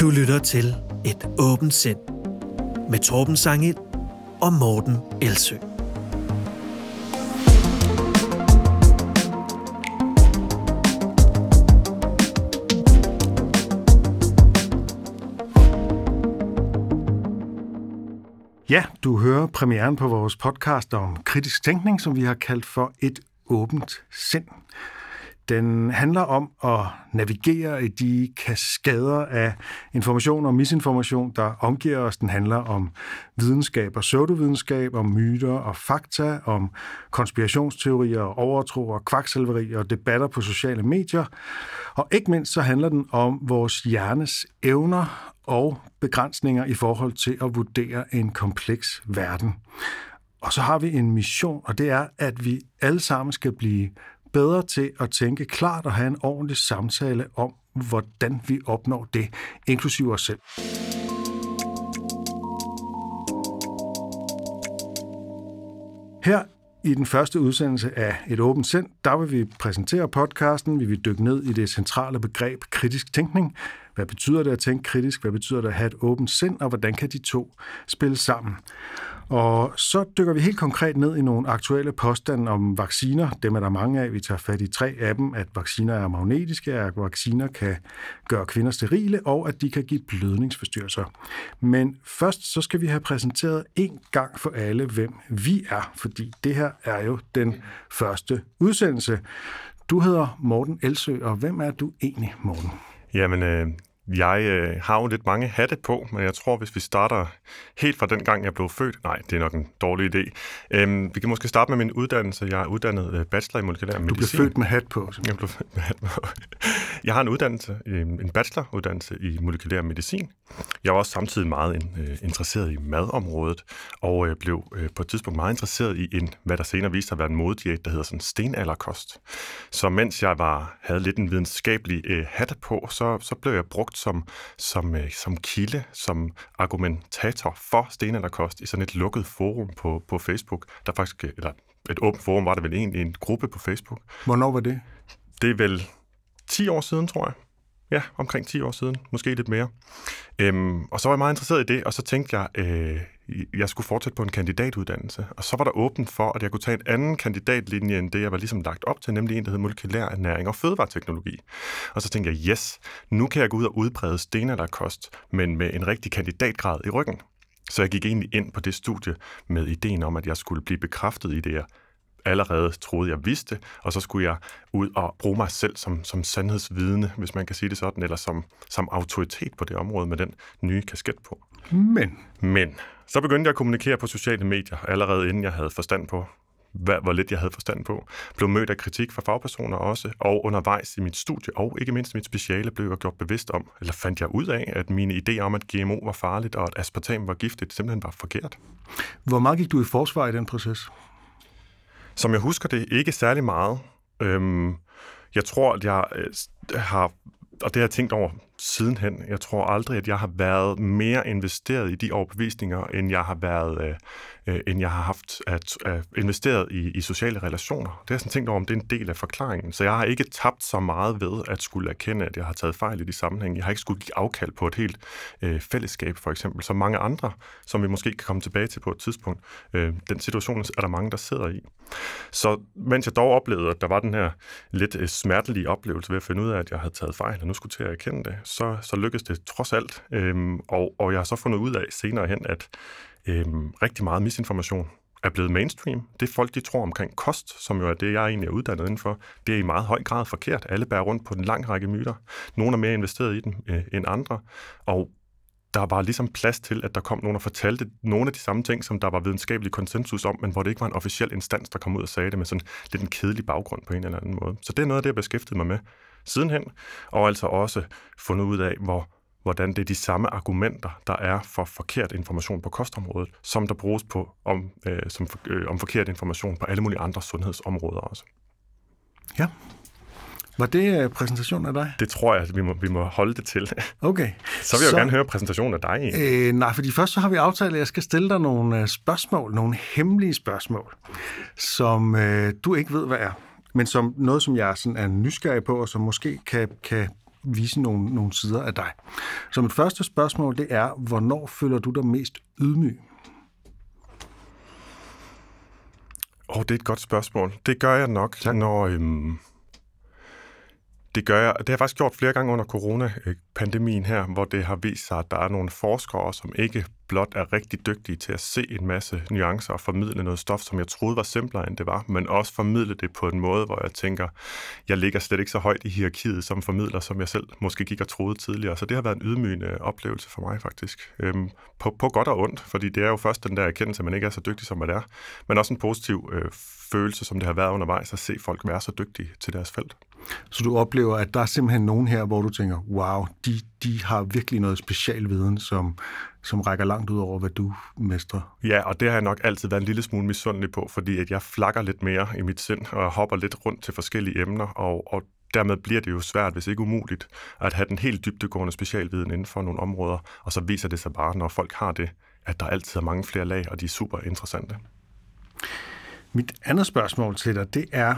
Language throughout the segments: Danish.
Du lytter til Et åbent sind med Torben Sangel og Morten Elsø. Ja, du hører premieren på vores podcast om kritisk tænkning, som vi har kaldt for Et åbent sind. Den handler om at navigere i de kaskader af information og misinformation, der omgiver os. Den handler om videnskab og pseudovidenskab, om myter og fakta, om konspirationsteorier og overtro og kvaksalveri og debatter på sociale medier. Og ikke mindst så handler den om vores hjernes evner og begrænsninger i forhold til at vurdere en kompleks verden. Og så har vi en mission, og det er, at vi alle sammen skal blive bedre til at tænke klart og have en ordentlig samtale om, hvordan vi opnår det, inklusive os selv. Her i den første udsendelse af Et åbent sind, der vil vi præsentere podcasten, vi vil dykke ned i det centrale begreb kritisk tænkning. Hvad betyder det at tænke kritisk? Hvad betyder det at have et åbent sind? Og hvordan kan de to spille sammen? Og så dykker vi helt konkret ned i nogle aktuelle påstande om vacciner. Dem er der mange af. Vi tager fat i tre af dem, at vacciner er magnetiske, at vacciner kan gøre kvinder sterile, og at de kan give blødningsforstyrrelser. Men først så skal vi have præsenteret en gang for alle, hvem vi er, fordi det her er jo den første udsendelse. Du hedder Morten Elsø, og hvem er du egentlig, Morten? Jamen, øh, jeg øh, har jo lidt mange hatte på, men jeg tror, hvis vi starter helt fra den gang, jeg blev født, nej, det er nok en dårlig idé. Øhm, vi kan måske starte med min uddannelse. Jeg er uddannet øh, bachelor i molekylær medicin. Du blev født med hat på. Jeg blev født med hat på. Jeg har en uddannelse, øh, en bacheloruddannelse i molekylær medicin. Jeg var også samtidig meget øh, interesseret i madområdet, og øh, blev øh, på et tidspunkt meget interesseret i en, hvad der senere viste sig at være en modediæt, der hedder sådan stenalderkost. Så mens jeg var, havde lidt en videnskabelig øh, hat på, så, så blev jeg brugt som, som, øh, som kilde, som argumentator for stenalderkost i sådan et lukket forum på, på Facebook, der faktisk, eller et åbent forum var det vel egentlig en gruppe på Facebook. Hvornår var det? Det er vel 10 år siden, tror jeg. Ja, omkring 10 år siden, måske lidt mere. Øhm, og så var jeg meget interesseret i det, og så tænkte jeg, øh, jeg skulle fortsætte på en kandidatuddannelse. Og så var der åbent for, at jeg kunne tage en anden kandidatlinje end det, jeg var ligesom lagt op til, nemlig en, der hed molekylær ernæring og fødevareteknologi. Og så tænkte jeg, yes, nu kan jeg gå ud og udbrede stenalderkost, men med en rigtig kandidatgrad i ryggen. Så jeg gik egentlig ind på det studie med ideen om, at jeg skulle blive bekræftet i det, jeg allerede troede, jeg vidste, og så skulle jeg ud og bruge mig selv som, som sandhedsvidne, hvis man kan sige det sådan, eller som, som autoritet på det område med den nye kasket på. Men? Men. Så begyndte jeg at kommunikere på sociale medier, allerede inden jeg havde forstand på, hvad, hvor lidt jeg havde forstand på. Blev mødt af kritik fra fagpersoner også, og undervejs i mit studie, og ikke mindst mit speciale, blev jeg gjort bevidst om, eller fandt jeg ud af, at mine idéer om, at GMO var farligt, og at aspartam var giftigt, simpelthen var forkert. Hvor meget gik du i forsvar i den proces? Som jeg husker det, ikke særlig meget. Øhm, jeg tror, at jeg øh, har, og det har jeg tænkt over sidenhen, jeg tror aldrig, at jeg har været mere investeret i de overbevisninger, end jeg har været, øh, øh, end jeg har haft at, at investeret i, i sociale relationer. Det har jeg sådan tænkt over, om det er en del af forklaringen. Så jeg har ikke tabt så meget ved at skulle erkende, at jeg har taget fejl i de sammenhænge. Jeg har ikke skulle give afkald på et helt øh, fællesskab, for eksempel, som mange andre, som vi måske kan komme tilbage til på et tidspunkt. Øh, den situation er der mange, der sidder i. Så mens jeg dog oplevede, at der var den her lidt øh, smertelige oplevelse ved at finde ud af, at jeg havde taget fejl, og nu skulle til at erkende det, så, så lykkedes det trods alt. Øhm, og, og jeg har så fundet ud af senere hen, at øh, rigtig meget misinformation er blevet mainstream. Det folk, de tror omkring kost, som jo er det, jeg egentlig er uddannet indenfor, det er i meget høj grad forkert. Alle bærer rundt på en lang række myter. Nogle er mere investeret i dem øh, end andre. Og der var ligesom plads til, at der kom nogen og fortalte nogle af de samme ting, som der var videnskabelig konsensus om, men hvor det ikke var en officiel instans, der kom ud og sagde det med sådan lidt en kedelig baggrund på en eller anden måde. Så det er noget af det, jeg beskæftiget mig med sidenhen, og altså også fundet ud af, hvor, hvordan det er de samme argumenter, der er for forkert information på kostområdet, som der bruges på om, øh, som, øh, om forkert information på alle mulige andre sundhedsområder også. Ja. Var det øh, præsentationen af dig? Det tror jeg, at vi må, vi må holde det til. Okay. Så vil jeg så, jo gerne høre præsentationen af dig. Øh, nej, fordi først så har vi aftalt, at jeg skal stille dig nogle øh, spørgsmål, nogle hemmelige spørgsmål, som øh, du ikke ved, hvad er men som noget, som jeg sådan er nysgerrig på, og som måske kan, kan vise nogle, nogle sider af dig. Så mit første spørgsmål, det er, hvornår føler du dig mest ydmyg? Åh, oh, det er et godt spørgsmål. Det gør jeg nok, tak. når... Øhm, det gør jeg. Det har jeg faktisk gjort flere gange under coronapandemien her, hvor det har vist sig, at der er nogle forskere, som ikke blot er rigtig dygtige til at se en masse nuancer og formidle noget stof, som jeg troede var simplere, end det var, men også formidle det på en måde, hvor jeg tænker, jeg ligger slet ikke så højt i hierarkiet som formidler, som jeg selv måske gik og troede tidligere. Så det har været en ydmygende oplevelse for mig faktisk. Øhm, på, på godt og ondt, fordi det er jo først den der erkendelse, at man ikke er så dygtig, som man er, men også en positiv øh, følelse, som det har været undervejs, at se folk være så dygtige til deres felt. Så du oplever, at der er simpelthen nogen her, hvor du tænker, wow, de, de har virkelig noget specialviden, som, som rækker langt ud over, hvad du mestrer. Ja, og det har jeg nok altid været en lille smule misundelig på, fordi at jeg flakker lidt mere i mit sind, og jeg hopper lidt rundt til forskellige emner, og, og dermed bliver det jo svært, hvis ikke umuligt, at have den helt dybdegående specialviden inden for nogle områder, og så viser det sig bare, når folk har det, at der altid er mange flere lag, og de er super interessante. Mit andet spørgsmål til dig, det er,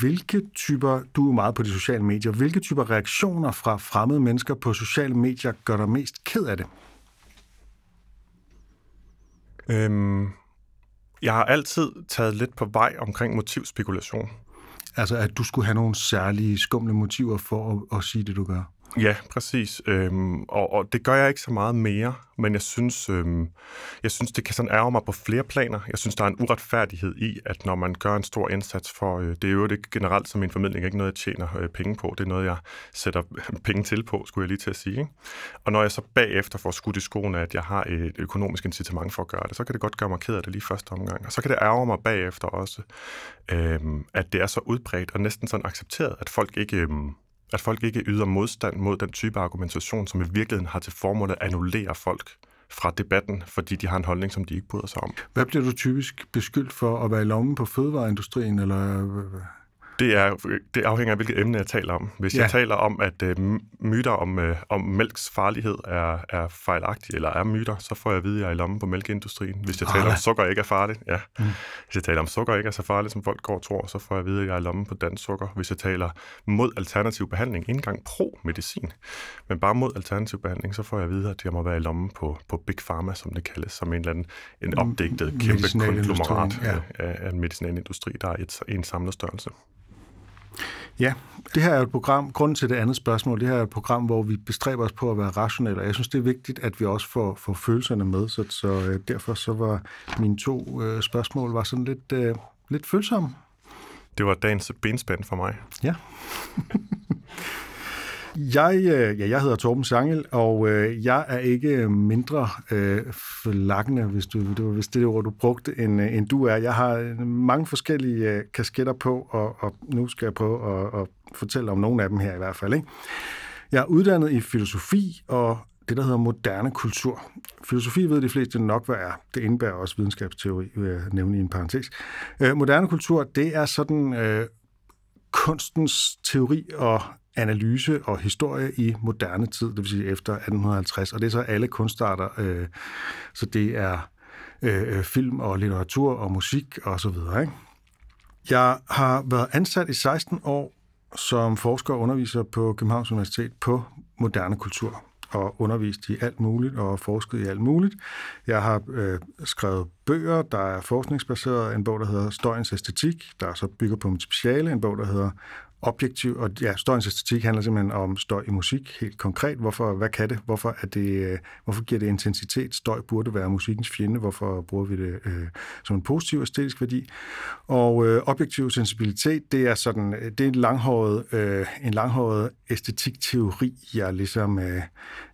hvilke typer, du er meget på de sociale medier, hvilke typer reaktioner fra fremmede mennesker på sociale medier gør dig mest ked af det? Øhm, jeg har altid taget lidt på vej omkring motivspekulation. Altså, at du skulle have nogle særlige skumle motiver for at, at sige det, du gør? Ja, præcis. Øhm, og, og det gør jeg ikke så meget mere, men jeg synes, øhm, jeg synes, det kan sådan ærge mig på flere planer. Jeg synes, der er en uretfærdighed i, at når man gør en stor indsats for, øh, det er jo det generelt som min formidling ikke noget, jeg tjener øh, penge på. Det er noget, jeg sætter penge til på, skulle jeg lige til at sige. Ikke? Og når jeg så bagefter får skudt i skoene, at jeg har et økonomisk incitament for at gøre det, så kan det godt gøre mig ked af det lige første omgang. Og så kan det ærge mig bagefter også, øhm, at det er så udbredt og næsten sådan accepteret, at folk ikke... Øhm, at folk ikke yder modstand mod den type argumentation, som i virkeligheden har til formål at annullere folk fra debatten, fordi de har en holdning, som de ikke bryder sig om. Hvad bliver du typisk beskyldt for at være i lommen på fødevareindustrien, eller øh, øh, det, er, det afhænger af, hvilket emne jeg taler om. Hvis ja. jeg taler om, at uh, myter om, uh, om mælks farlighed er, er fejlagtige, eller er myter, så får jeg at vide, at jeg er i lommen på mælkeindustrien. Hvis jeg taler om, sukker ikke er farligt, ja. Mm. Hvis jeg taler om, sukker ikke er så farligt, som folk går og tror, så får jeg at vide, at jeg er i lommen på dansk sukker. Hvis jeg taler mod alternativ behandling, ikke engang pro-medicin, men bare mod alternativ behandling, så får jeg at vide, at jeg må være i lommen på, på Big Pharma, som det kaldes, som en eller anden en mm, opdigtet kæmpe konglomerat ja. af, af en medicinalindustri, der er et, en samlet størrelse. Ja, det her er et program, grunden til det andet spørgsmål, det her er et program, hvor vi bestræber os på at være rationelle, og jeg synes, det er vigtigt, at vi også får, får følelserne med, så, så øh, derfor så var mine to øh, spørgsmål var sådan lidt, øh, lidt følsomme. Det var dagens benspænd for mig. Ja. Jeg, øh, ja, jeg hedder Torben Sangel, og øh, jeg er ikke øh, mindre øh, flakkende, hvis, du, det var hvis det ord, du brugte, end, øh, end du er. Jeg har mange forskellige øh, kasketter på, og, og nu skal jeg prøve at, at fortælle om nogle af dem her i hvert fald. Ikke? Jeg er uddannet i filosofi og det, der hedder moderne kultur. Filosofi ved de fleste nok, hvad er. Det indebærer også videnskabsteori, vil jeg nævne i en parentes. Øh, moderne kultur, det er sådan øh, kunstens teori og analyse og historie i moderne tid, det vil sige efter 1850, og det er så alle kunstarter, øh, så det er øh, film og litteratur og musik og så videre. Ikke? Jeg har været ansat i 16 år som forsker og underviser på Københavns Universitet på moderne kultur og undervist i alt muligt og forsket i alt muligt. Jeg har øh, skrevet bøger, der er forskningsbaseret, en bog, der hedder Støjens Æstetik, der så bygger på mit speciale, en bog, der hedder objektiv, og ja, støjens æstetik handler simpelthen om støj i musik, helt konkret. Hvorfor, hvad kan det? Hvorfor, er det, øh, hvorfor giver det intensitet? Støj burde være musikkens fjende. Hvorfor bruger vi det øh, som en positiv æstetisk værdi? Og øh, objektiv sensibilitet, det er sådan, øh, det er en langhåret, øh, en langhåret æstetikteori, jeg ligesom øh,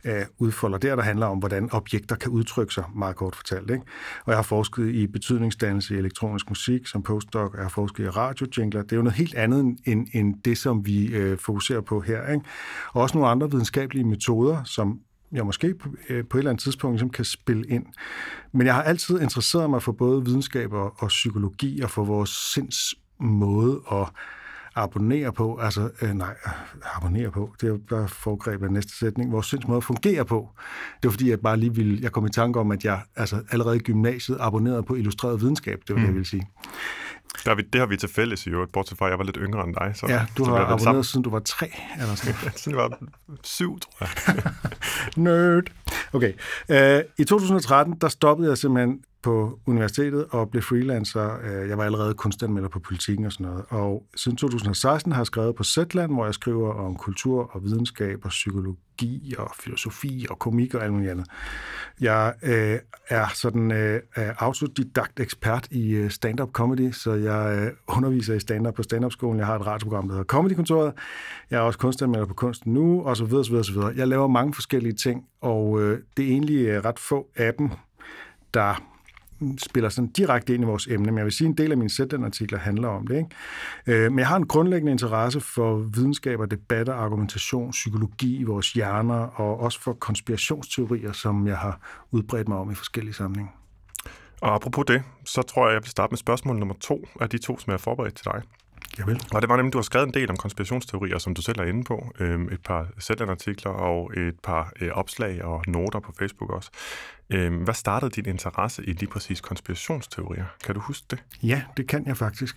øh, udfolder der, der handler om, hvordan objekter kan udtrykke sig, meget kort fortalt. Ikke? Og jeg har forsket i betydningsdannelse i elektronisk musik som postdoc, og jeg har forsket i radiojingler. Det er jo noget helt andet end, end det, som vi øh, fokuserer på her. Ikke? Og også nogle andre videnskabelige metoder, som jeg måske på, øh, på et eller andet tidspunkt ligesom kan spille ind. Men jeg har altid interesseret mig for både videnskab og, og psykologi og for vores sinds måde at abonnere på, altså, øh, nej, abonnere på, det er jo bare foregrebet af næste sætning, vores sinds måde fungerer på. Det var fordi, jeg bare lige ville, jeg kom i tanke om, at jeg altså, allerede i gymnasiet abonnerede på illustreret videnskab, det var mm. det, jeg mm. ville sige. Der vi, det har vi til fælles i øvrigt, bortset fra, at jeg var lidt yngre end dig. Så, Ja, du så har abonneret, sammen. siden du var tre, eller sådan. Siden jeg var syv, tror jeg. Nerd. Okay. Uh, I 2013, der stoppede jeg simpelthen på universitetet og blev freelancer. Øh, jeg var allerede kunstanmelder på politikken og sådan noget. Og siden 2016 har jeg skrevet på Zetland, hvor jeg skriver om kultur og videnskab og psykologi og filosofi og komik og alt muligt andet. Jeg øh, er sådan øh, autodidakt ekspert i øh, stand-up comedy, så jeg øh, underviser i stand-up på stand-up-skolen. Jeg har et radioprogram, der hedder Comedykontoret. Jeg er også kunstanmelder på Kunsten Nu, og så videre, så videre, så videre. Jeg laver mange forskellige ting, og øh, det er egentlig øh, ret få af dem, der spiller sådan direkte ind i vores emne, men jeg vil sige, at en del af mine sætlandartikler handler om det. Ikke? Øh, men jeg har en grundlæggende interesse for videnskab og debatter, argumentation, psykologi i vores hjerner, og også for konspirationsteorier, som jeg har udbredt mig om i forskellige sammenhænge. Og apropos det, så tror jeg, jeg vil starte med spørgsmål nummer to af de to, som jeg har forberedt til dig. Jeg vil. Og det var nemlig, du har skrevet en del om konspirationsteorier, som du selv er inde på. Øhm, et par artikler og et par øh, opslag og noter på Facebook også. Øhm, hvad startede din interesse i lige præcis konspirationsteorier? Kan du huske det? Ja, det kan jeg faktisk.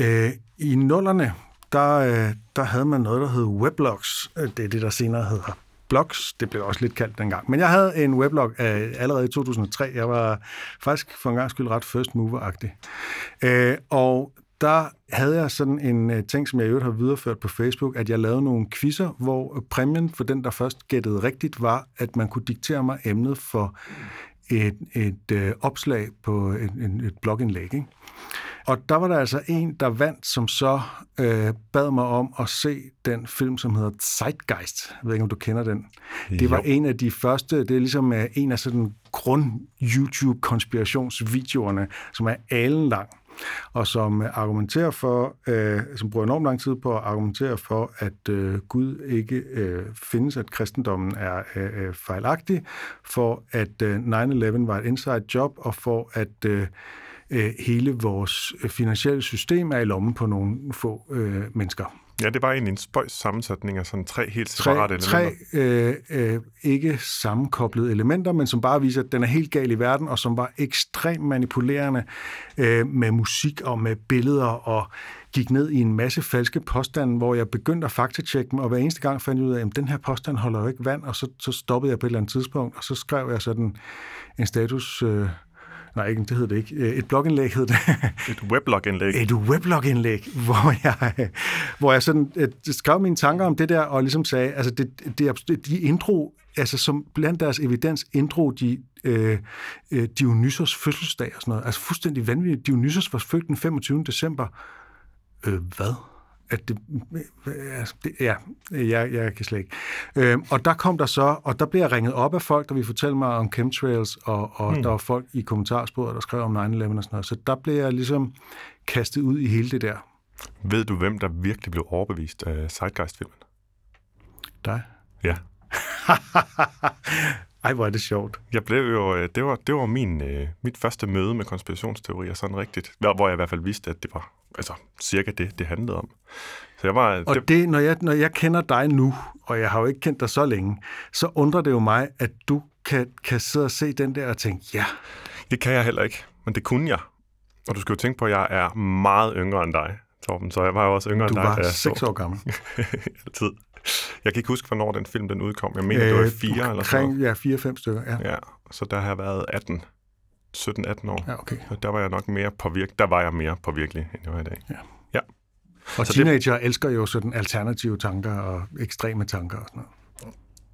Øh, I nullerne, der, øh, der havde man noget, der hed weblogs. Øh, Det er det, der senere hedder blogs. Det blev også lidt kaldt dengang. Men jeg havde en weblog øh, allerede i 2003. Jeg var faktisk for en gang skyld ret first mover-agtig. Øh, og der havde jeg sådan en øh, ting, som jeg i øvrigt har videreført på Facebook, at jeg lavede nogle quizzer, hvor øh, præmien for den, der først gættede rigtigt, var, at man kunne diktere mig emnet for et, et øh, opslag på et, et, et blogindlæg. Ikke? Og der var der altså en, der vandt, som så øh, bad mig om at se den film, som hedder Zeitgeist. Jeg ved ikke, om du kender den. Det var Jo. en af de første, det er ligesom øh, en af sådan grund-YouTube-konspirationsvideoerne, som er alen lang og som øh, argumenterer for, øh, som bruger enormt lang tid på at argumentere for, at øh, Gud ikke øh, findes, at kristendommen er øh, øh fejlagtig, for at øh, 9-11 var et inside job, og for at øh, øh hele vores finansielle system er i lommen på nogle få øh, mennesker. Ja, det var egentlig en spøjs sammensætning af sådan tre helt Tre, separate tre elementer. øh, øh, ikke sammenkoblede elementer, men som bare viser, at den er helt gal i verden, og som var ekstremt manipulerende øh, med musik og med billeder, og gik ned i en masse falske påstande, hvor jeg begyndte at faktatjekke dem, og hver eneste gang fandt jeg ud af, at den her påstand holder jo ikke vand, og så, så stoppede jeg på et eller andet tidspunkt, og så skrev jeg sådan en status... Øh, nej, ikke, det hed det ikke. Øh, Et blogindlæg hed det. Et weblog-indlæg. et weblog-indlæg, hvor jeg, hvor jeg sådan, øh, skrev mine tanker om det der, og ligesom sagde, altså det, det, de intro, altså som blandt deres evidens intro, de øh, øh, Dionysos fødselsdag og sådan noget, altså fuldstændig vanvittigt. Dionysos var født den 25. december. Øh, hvad? At det, det, ja, jeg, jeg kan slet ikke. Øh, og der kom der så, og der blev jeg ringet op af folk, der ville fortælle mig om chemtrails, og, og mm. der var folk i kommentarsporet, der skrev om 9-11 og sådan noget. Så der blev jeg ligesom kastet ud i hele det der. Ved du, hvem der virkelig blev overbevist af Zeitgeist-filmen? Dig. Ja. Ej, hvor er det sjovt. Jeg blev jo, øh, det var, det var min, øh, mit første møde med konspirationsteorier, sådan rigtigt. Hvor jeg i hvert fald vidste, at det var altså, cirka det, det handlede om. Så jeg var... Og det, det, når, jeg, når jeg kender dig nu, og jeg har jo ikke kendt dig så længe, så undrer det jo mig, at du kan, kan sidde og se den der og tænke, ja, det kan jeg heller ikke, men det kunne jeg. Og du skal jo tænke på, at jeg er meget yngre end dig, Torben, så jeg var jo også yngre du end dig, var da jeg seks år gammel. altid. Jeg kan ikke huske, hvornår den film den udkom. Jeg mener, det var i fire eller sådan noget. Ja, fire-fem stykker, ja. Ja, så der har jeg været 18, 17-18 år. Ja, okay. Så der var jeg nok mere påvirkelig. Der var jeg mere påvirkelig, end jeg var i dag. Ja. ja. Og Så det- teenager elsker jo sådan alternative tanker og ekstreme tanker og sådan noget.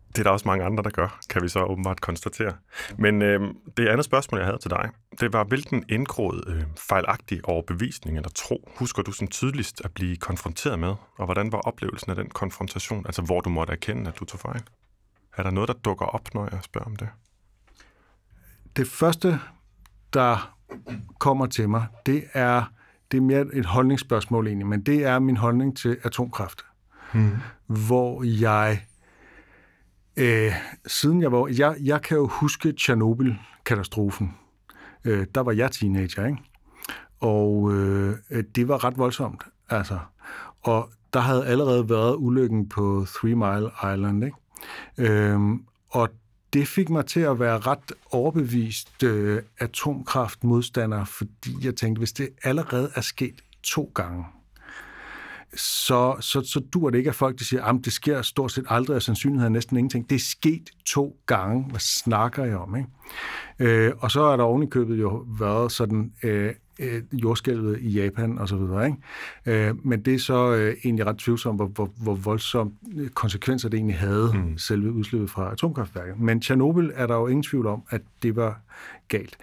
Det er der også mange andre, der gør, kan vi så åbenbart konstatere. Men øh, det andet spørgsmål, jeg havde til dig, det var, hvilken indgroet øh, fejlagtig overbevisning eller tro husker du sådan tydeligst at blive konfronteret med? Og hvordan var oplevelsen af den konfrontation? Altså, hvor du måtte erkende, at du tog fejl? Er der noget, der dukker op, når jeg spørger om det? Det første, der kommer til mig, det er, det er mere et holdningsspørgsmål egentlig, men det er min holdning til atomkraft. Hmm. Hvor jeg, øh, siden jeg var, jeg, jeg kan jo huske Tjernobyl-katastrofen. Øh, der var jeg teenager, ikke? Og øh, det var ret voldsomt, altså. Og der havde allerede været ulykken på Three Mile Island, ikke? Øhm, og det fik mig til at være ret overbevist øh, atomkraftmodstander, fordi jeg tænkte, hvis det allerede er sket to gange, så, så, så dur det ikke, at folk de siger, at det sker stort set aldrig, og sandsynligheden er næsten ingenting. Det er sket to gange. Hvad snakker jeg om? Ikke? Øh, og så er der ovenikøbet jo været sådan øh, øh, jordskælvet i Japan og så videre. Ikke? Øh, men det er så øh, egentlig ret tvivlsomt, hvor, hvor, hvor voldsomme konsekvenser det egentlig havde, mm. selve udslippet fra atomkraftværket. Men Tjernobyl er der jo ingen tvivl om, at det var galt.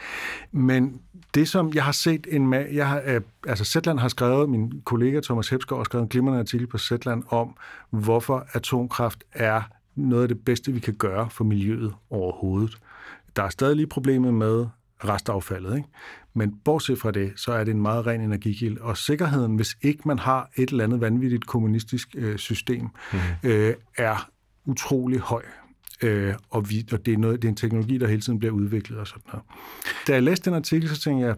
Men det, som jeg har set en ma- jeg har, øh, altså Zetland har skrevet, min kollega Thomas Hepsgaard har skrevet en glimrende artikel på Zetland om, hvorfor atomkraft er noget af det bedste, vi kan gøre for miljøet overhovedet. Der er stadig lige problemet med restaffaldet, ikke? Men bortset fra det, så er det en meget ren energikilde. Og sikkerheden, hvis ikke man har et eller andet vanvittigt kommunistisk øh, system, mm. øh, er utrolig høj. Øh, og, vi, og det, er noget, det er en teknologi, der hele tiden bliver udviklet og sådan noget. Da jeg læste den artikel, så tænkte jeg,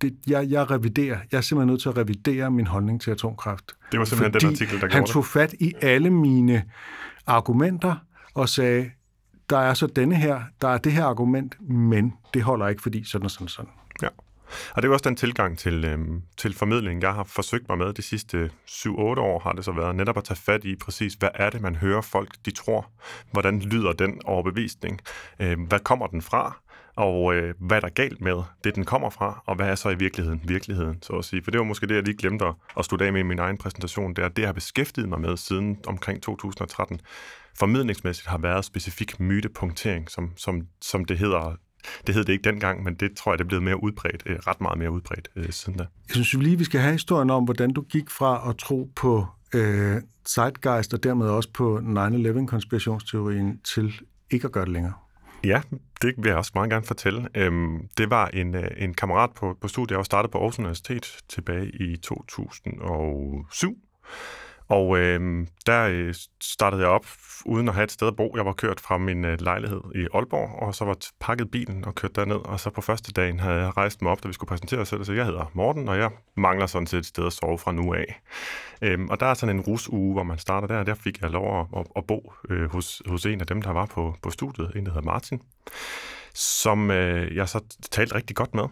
det, jeg, jeg reviderer. Jeg er simpelthen nødt til at revidere min holdning til atomkraft. Det var simpelthen den artikel, der han tog fat i alle mine argumenter og sagde, der er så denne her, der er det her argument, men det holder ikke, fordi sådan og sådan sådan. Og det er også den tilgang til, øh, til formidling, jeg har forsøgt mig med de sidste 7-8 år, har det så været netop at tage fat i præcis, hvad er det, man hører folk, de tror? Hvordan lyder den overbevisning? Øh, hvad kommer den fra? og øh, hvad er der galt med det, den kommer fra, og hvad er så i virkeligheden virkeligheden, så at sige. For det var måske det, jeg lige glemte at slutte af med i min egen præsentation, det er, det jeg har beskæftiget mig med siden omkring 2013, formidlingsmæssigt har været specifik mytepunktering, som, som, som det hedder det hed det ikke dengang, men det tror jeg, det er blevet mere udbredt, øh, ret meget mere udbredt øh, siden da. Jeg synes lige, vi skal have historien om, hvordan du gik fra at tro på øh, Zeitgeist og dermed også på 9-11-konspirationsteorien til ikke at gøre det længere. Ja, det vil jeg også meget gerne fortælle. Øhm, det var en, øh, en kammerat på, på studiet, jeg var startet på Aarhus Universitet tilbage i 2007, og øh, der øh, startede jeg op uden at have et sted at bo. Jeg var kørt fra min øh, lejlighed i Aalborg, og så var pakket bilen og kørt derned. Og så på første dagen havde jeg rejst mig op, da vi skulle præsentere os selv. Så jeg hedder Morten, og jeg mangler sådan set et sted at sove fra nu af. Øhm, og der er sådan en rusuge, hvor man starter der, og der fik jeg lov at, at, at bo øh, hos, hos en af dem, der var på, på studiet, en der hedder Martin, som øh, jeg så talte rigtig godt med.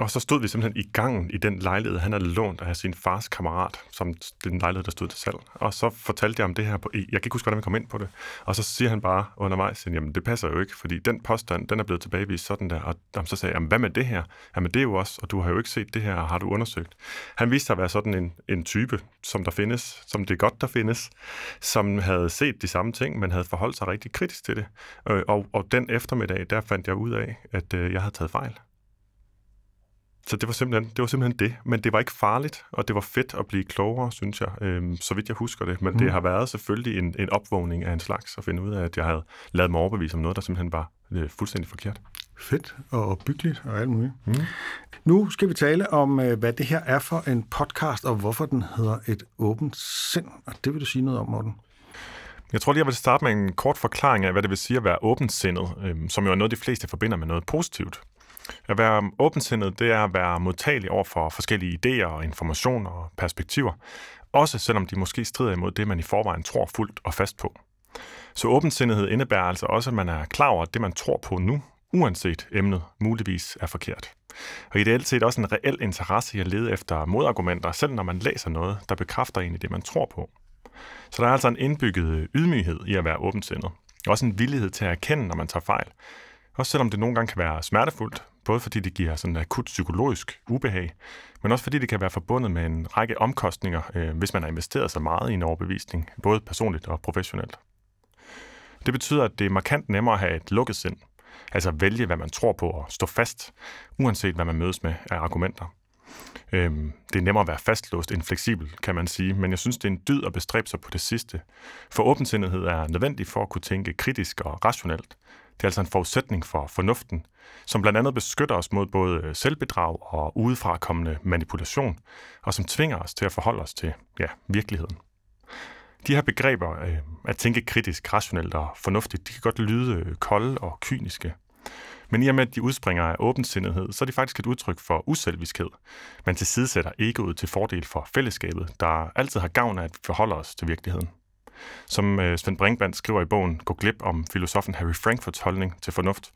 Og så stod vi simpelthen i gangen i den lejlighed, han havde lånt af sin fars kammerat, som den lejlighed, der stod til salg. Og så fortalte jeg om det her på, e. jeg kan ikke huske, hvordan vi kom ind på det. Og så siger han bare undervejs, jamen det passer jo ikke, fordi den påstand, den er blevet tilbagevist sådan der. Og så sagde jeg, jamen hvad med det her? Jamen det er jo også, og du har jo ikke set det her, har du undersøgt? Han viste sig at være sådan en, en type, som der findes, som det er godt, der findes, som havde set de samme ting, men havde forholdt sig rigtig kritisk til det. Øh, og, og den eftermiddag, der fandt jeg ud af, at øh, jeg havde taget fejl. Så det var, simpelthen, det var simpelthen det. Men det var ikke farligt, og det var fedt at blive klogere, synes jeg, øhm, så vidt jeg husker det. Men mm. det har været selvfølgelig en, en opvågning af en slags, at finde ud af, at jeg havde lavet mig overbevise om noget, der simpelthen var øh, fuldstændig forkert. Fedt og byggeligt og alt muligt. Mm. Nu skal vi tale om, øh, hvad det her er for en podcast, og hvorfor den hedder Et åbent sind. Og det vil du sige noget om, Morten. Jeg tror lige, jeg vil starte med en kort forklaring af, hvad det vil sige at være åbensindet, øh, som jo er noget, de fleste forbinder med noget positivt. At være åbensindet, det er at være modtagelig over for forskellige idéer og informationer og perspektiver, også selvom de måske strider imod det, man i forvejen tror fuldt og fast på. Så åbensindighed indebærer altså også, at man er klar over, at det, man tror på nu, uanset emnet, muligvis er forkert. Og ideelt set også en reel interesse i at lede efter modargumenter, selv når man læser noget, der bekræfter en i det, man tror på. Så der er altså en indbygget ydmyghed i at være åbensindet. Også en villighed til at erkende, når man tager fejl. Også selvom det nogle gange kan være smertefuldt, både fordi det giver sådan akut psykologisk ubehag, men også fordi det kan være forbundet med en række omkostninger, øh, hvis man har investeret så meget i en overbevisning, både personligt og professionelt. Det betyder, at det er markant nemmere at have et lukket sind, altså vælge, hvad man tror på og stå fast, uanset hvad man mødes med af argumenter. Øhm, det er nemmere at være fastlåst end fleksibel, kan man sige, men jeg synes, det er en dyd at bestræbe sig på det sidste. For åbensindighed er nødvendig for at kunne tænke kritisk og rationelt, det er altså en forudsætning for fornuften, som blandt andet beskytter os mod både øh, selvbedrag og udefrakommende manipulation, og som tvinger os til at forholde os til ja, virkeligheden. De her begreber, øh, at tænke kritisk, rationelt og fornuftigt, de kan godt lyde øh, kolde og kyniske. Men i og med, at de udspringer af åbensindighed, så er de faktisk et udtryk for uselviskhed. Man tilsidesætter egoet til fordel for fællesskabet, der altid har gavn af at vi forholder os til virkeligheden. Som øh, Svend Brinkmann skriver i bogen Gå glip om filosofen Harry Frankfurts holdning til fornuft.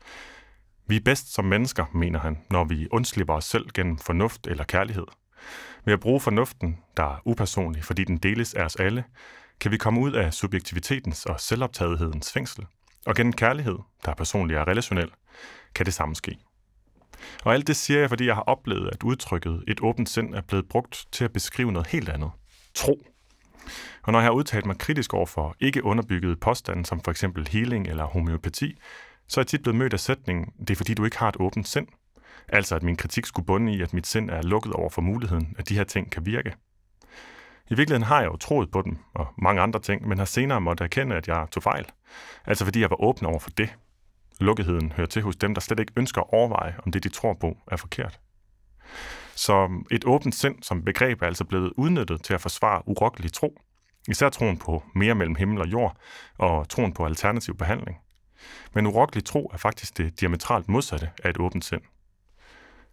Vi er bedst som mennesker, mener han, når vi undslipper os selv gennem fornuft eller kærlighed. Ved at bruge fornuften, der er upersonlig, fordi den deles af os alle, kan vi komme ud af subjektivitetens og selvoptagethedens fængsel. Og gennem kærlighed, der er personlig og relationel, kan det samme ske. Og alt det siger jeg, fordi jeg har oplevet, at udtrykket et åbent sind er blevet brugt til at beskrive noget helt andet. Tro. Og når jeg har udtalt mig kritisk over for ikke underbyggede påstande, som for eksempel healing eller homeopati, så er jeg tit blevet mødt af sætningen, det er fordi du ikke har et åbent sind. Altså at min kritik skulle bunde i, at mit sind er lukket over for muligheden, at de her ting kan virke. I virkeligheden har jeg jo troet på dem, og mange andre ting, men har senere måttet erkende, at jeg tog fejl. Altså fordi jeg var åben over for det. Lukketheden hører til hos dem, der slet ikke ønsker at overveje, om det, de tror på, er forkert. Så et åbent sind som begreb er altså blevet udnyttet til at forsvare urokkelig tro. Især troen på mere mellem himmel og jord, og troen på alternativ behandling. Men urokkelig tro er faktisk det diametralt modsatte af et åbent sind.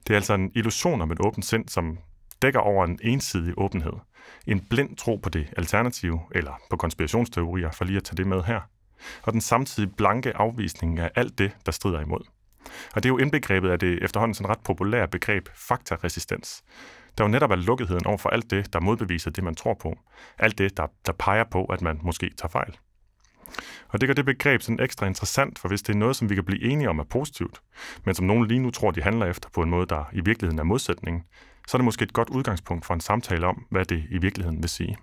Det er altså en illusion om et åbent sind, som dækker over en ensidig åbenhed. En blind tro på det alternative, eller på konspirationsteorier, for lige at tage det med her. Og den samtidig blanke afvisning af alt det, der strider imod. Og det er jo indbegrebet af det efterhånden sådan ret populære begreb faktaresistens. Der jo netop er lukketheden over for alt det, der modbeviser det, man tror på. Alt det, der, der peger på, at man måske tager fejl. Og det gør det begreb sådan ekstra interessant, for hvis det er noget, som vi kan blive enige om er positivt, men som nogen lige nu tror, de handler efter på en måde, der i virkeligheden er modsætningen, så er det måske et godt udgangspunkt for en samtale om, hvad det i virkeligheden vil sige.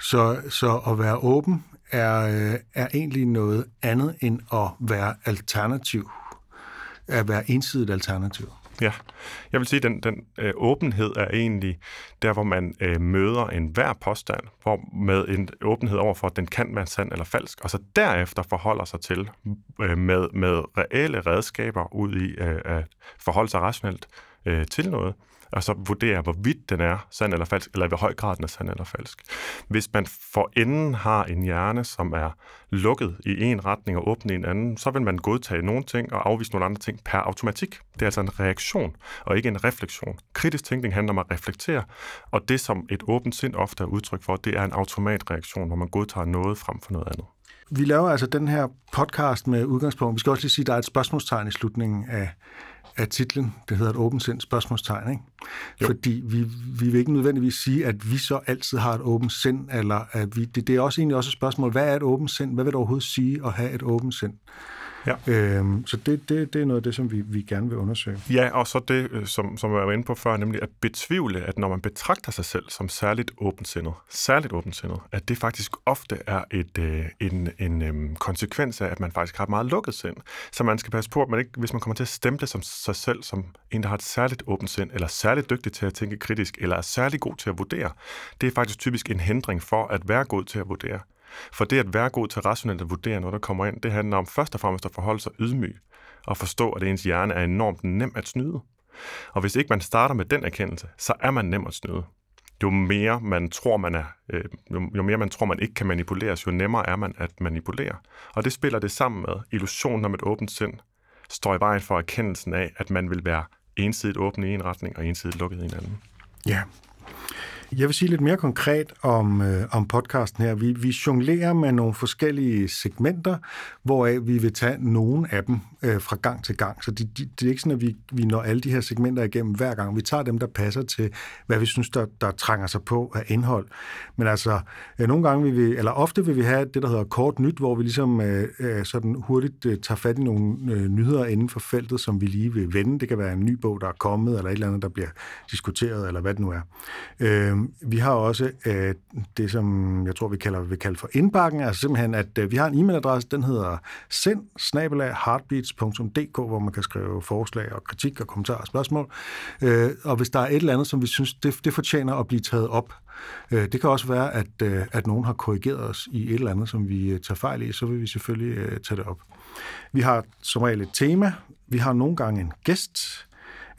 Så, så at være åben er, øh, er egentlig noget andet end at være alternativ, at være ensidigt alternativ. Ja, jeg vil sige, at den, den øh, åbenhed er egentlig der, hvor man øh, møder enhver påstand, hvor med en åbenhed over for, at den kan være sand eller falsk, og så derefter forholder sig til øh, med, med reelle redskaber ud i øh, at forholde sig rationelt øh, til noget, og så vurdere, hvorvidt den er sand eller falsk, eller i hvor høj grad den er sand eller falsk. Hvis man for enden har en hjerne, som er lukket i en retning og åben i en anden, så vil man godtage nogle ting og afvise nogle andre ting per automatik. Det er altså en reaktion, og ikke en refleksion. Kritisk tænkning handler om at reflektere, og det, som et åbent sind ofte er udtryk for, det er en automatreaktion, hvor man godtager noget frem for noget andet. Vi laver altså den her podcast med udgangspunkt. Vi skal også lige sige, at der er et spørgsmålstegn i slutningen af, af titlen. Det hedder et åbent sind spørgsmålstegn, ikke? Jo. Fordi vi, vi vil ikke nødvendigvis sige, at vi så altid har et åbent sind, eller at vi, det, det er også egentlig også et spørgsmål, hvad er et åbent sind? Hvad vil det overhovedet sige at have et åbent sind? Ja. Øhm, så det, det, det er noget af det, som vi, vi gerne vil undersøge. Ja, og så det, øh, som, som jeg var inde på før, nemlig at betvivle, at når man betragter sig selv som særligt åbensindet, særligt åbensindet, at det faktisk ofte er et, øh, en, en øh, konsekvens af, at man faktisk har et meget lukket sind. Så man skal passe på, at man ikke, hvis man kommer til at stemple som sig selv som en, der har et særligt åbent sind, eller særligt dygtig til at tænke kritisk, eller er særlig god til at vurdere, det er faktisk typisk en hindring for at være god til at vurdere. For det at være god til rationelt at vurdere noget, der kommer ind, det handler om først og fremmest at forholde sig ydmyg og forstå, at ens hjerne er enormt nem at snyde. Og hvis ikke man starter med den erkendelse, så er man nem at snyde. Jo mere man tror, man er, øh, jo mere man tror, man ikke kan manipuleres, jo nemmere er man at manipulere. Og det spiller det sammen med illusionen om et åbent sind, står i vejen for erkendelsen af, at man vil være ensidigt åben i en retning og ensidigt lukket i en anden. Ja, jeg vil sige lidt mere konkret om, øh, om podcasten her. Vi, vi jonglerer med nogle forskellige segmenter, hvoraf vi vil tage nogle af dem øh, fra gang til gang. Så det, de, det er ikke sådan, at vi, vi når alle de her segmenter igennem hver gang. Vi tager dem, der passer til, hvad vi synes, der, der trænger sig på af indhold. Men altså, øh, nogle gange vil vi, eller ofte vil vi have det, der hedder kort nyt, hvor vi ligesom øh, øh, sådan hurtigt øh, tager fat i nogle øh, nyheder inden for feltet, som vi lige vil vende. Det kan være en ny bog, der er kommet, eller et eller andet, der bliver diskuteret, eller hvad det nu er. Øh, Øh, vi har også øh, det, som jeg tror, vi kalder, vi kalder for indbakken, altså simpelthen, at øh, vi har en e-mailadresse, den hedder send heartbeats.dk, hvor man kan skrive forslag og kritik og kommentarer og spørgsmål. Øh, og hvis der er et eller andet, som vi synes, det, det fortjener at blive taget op, øh, det kan også være, at, øh, at nogen har korrigeret os i et eller andet, som vi øh, tager fejl i, så vil vi selvfølgelig øh, tage det op. Vi har som regel et tema, vi har nogle gange en gæst,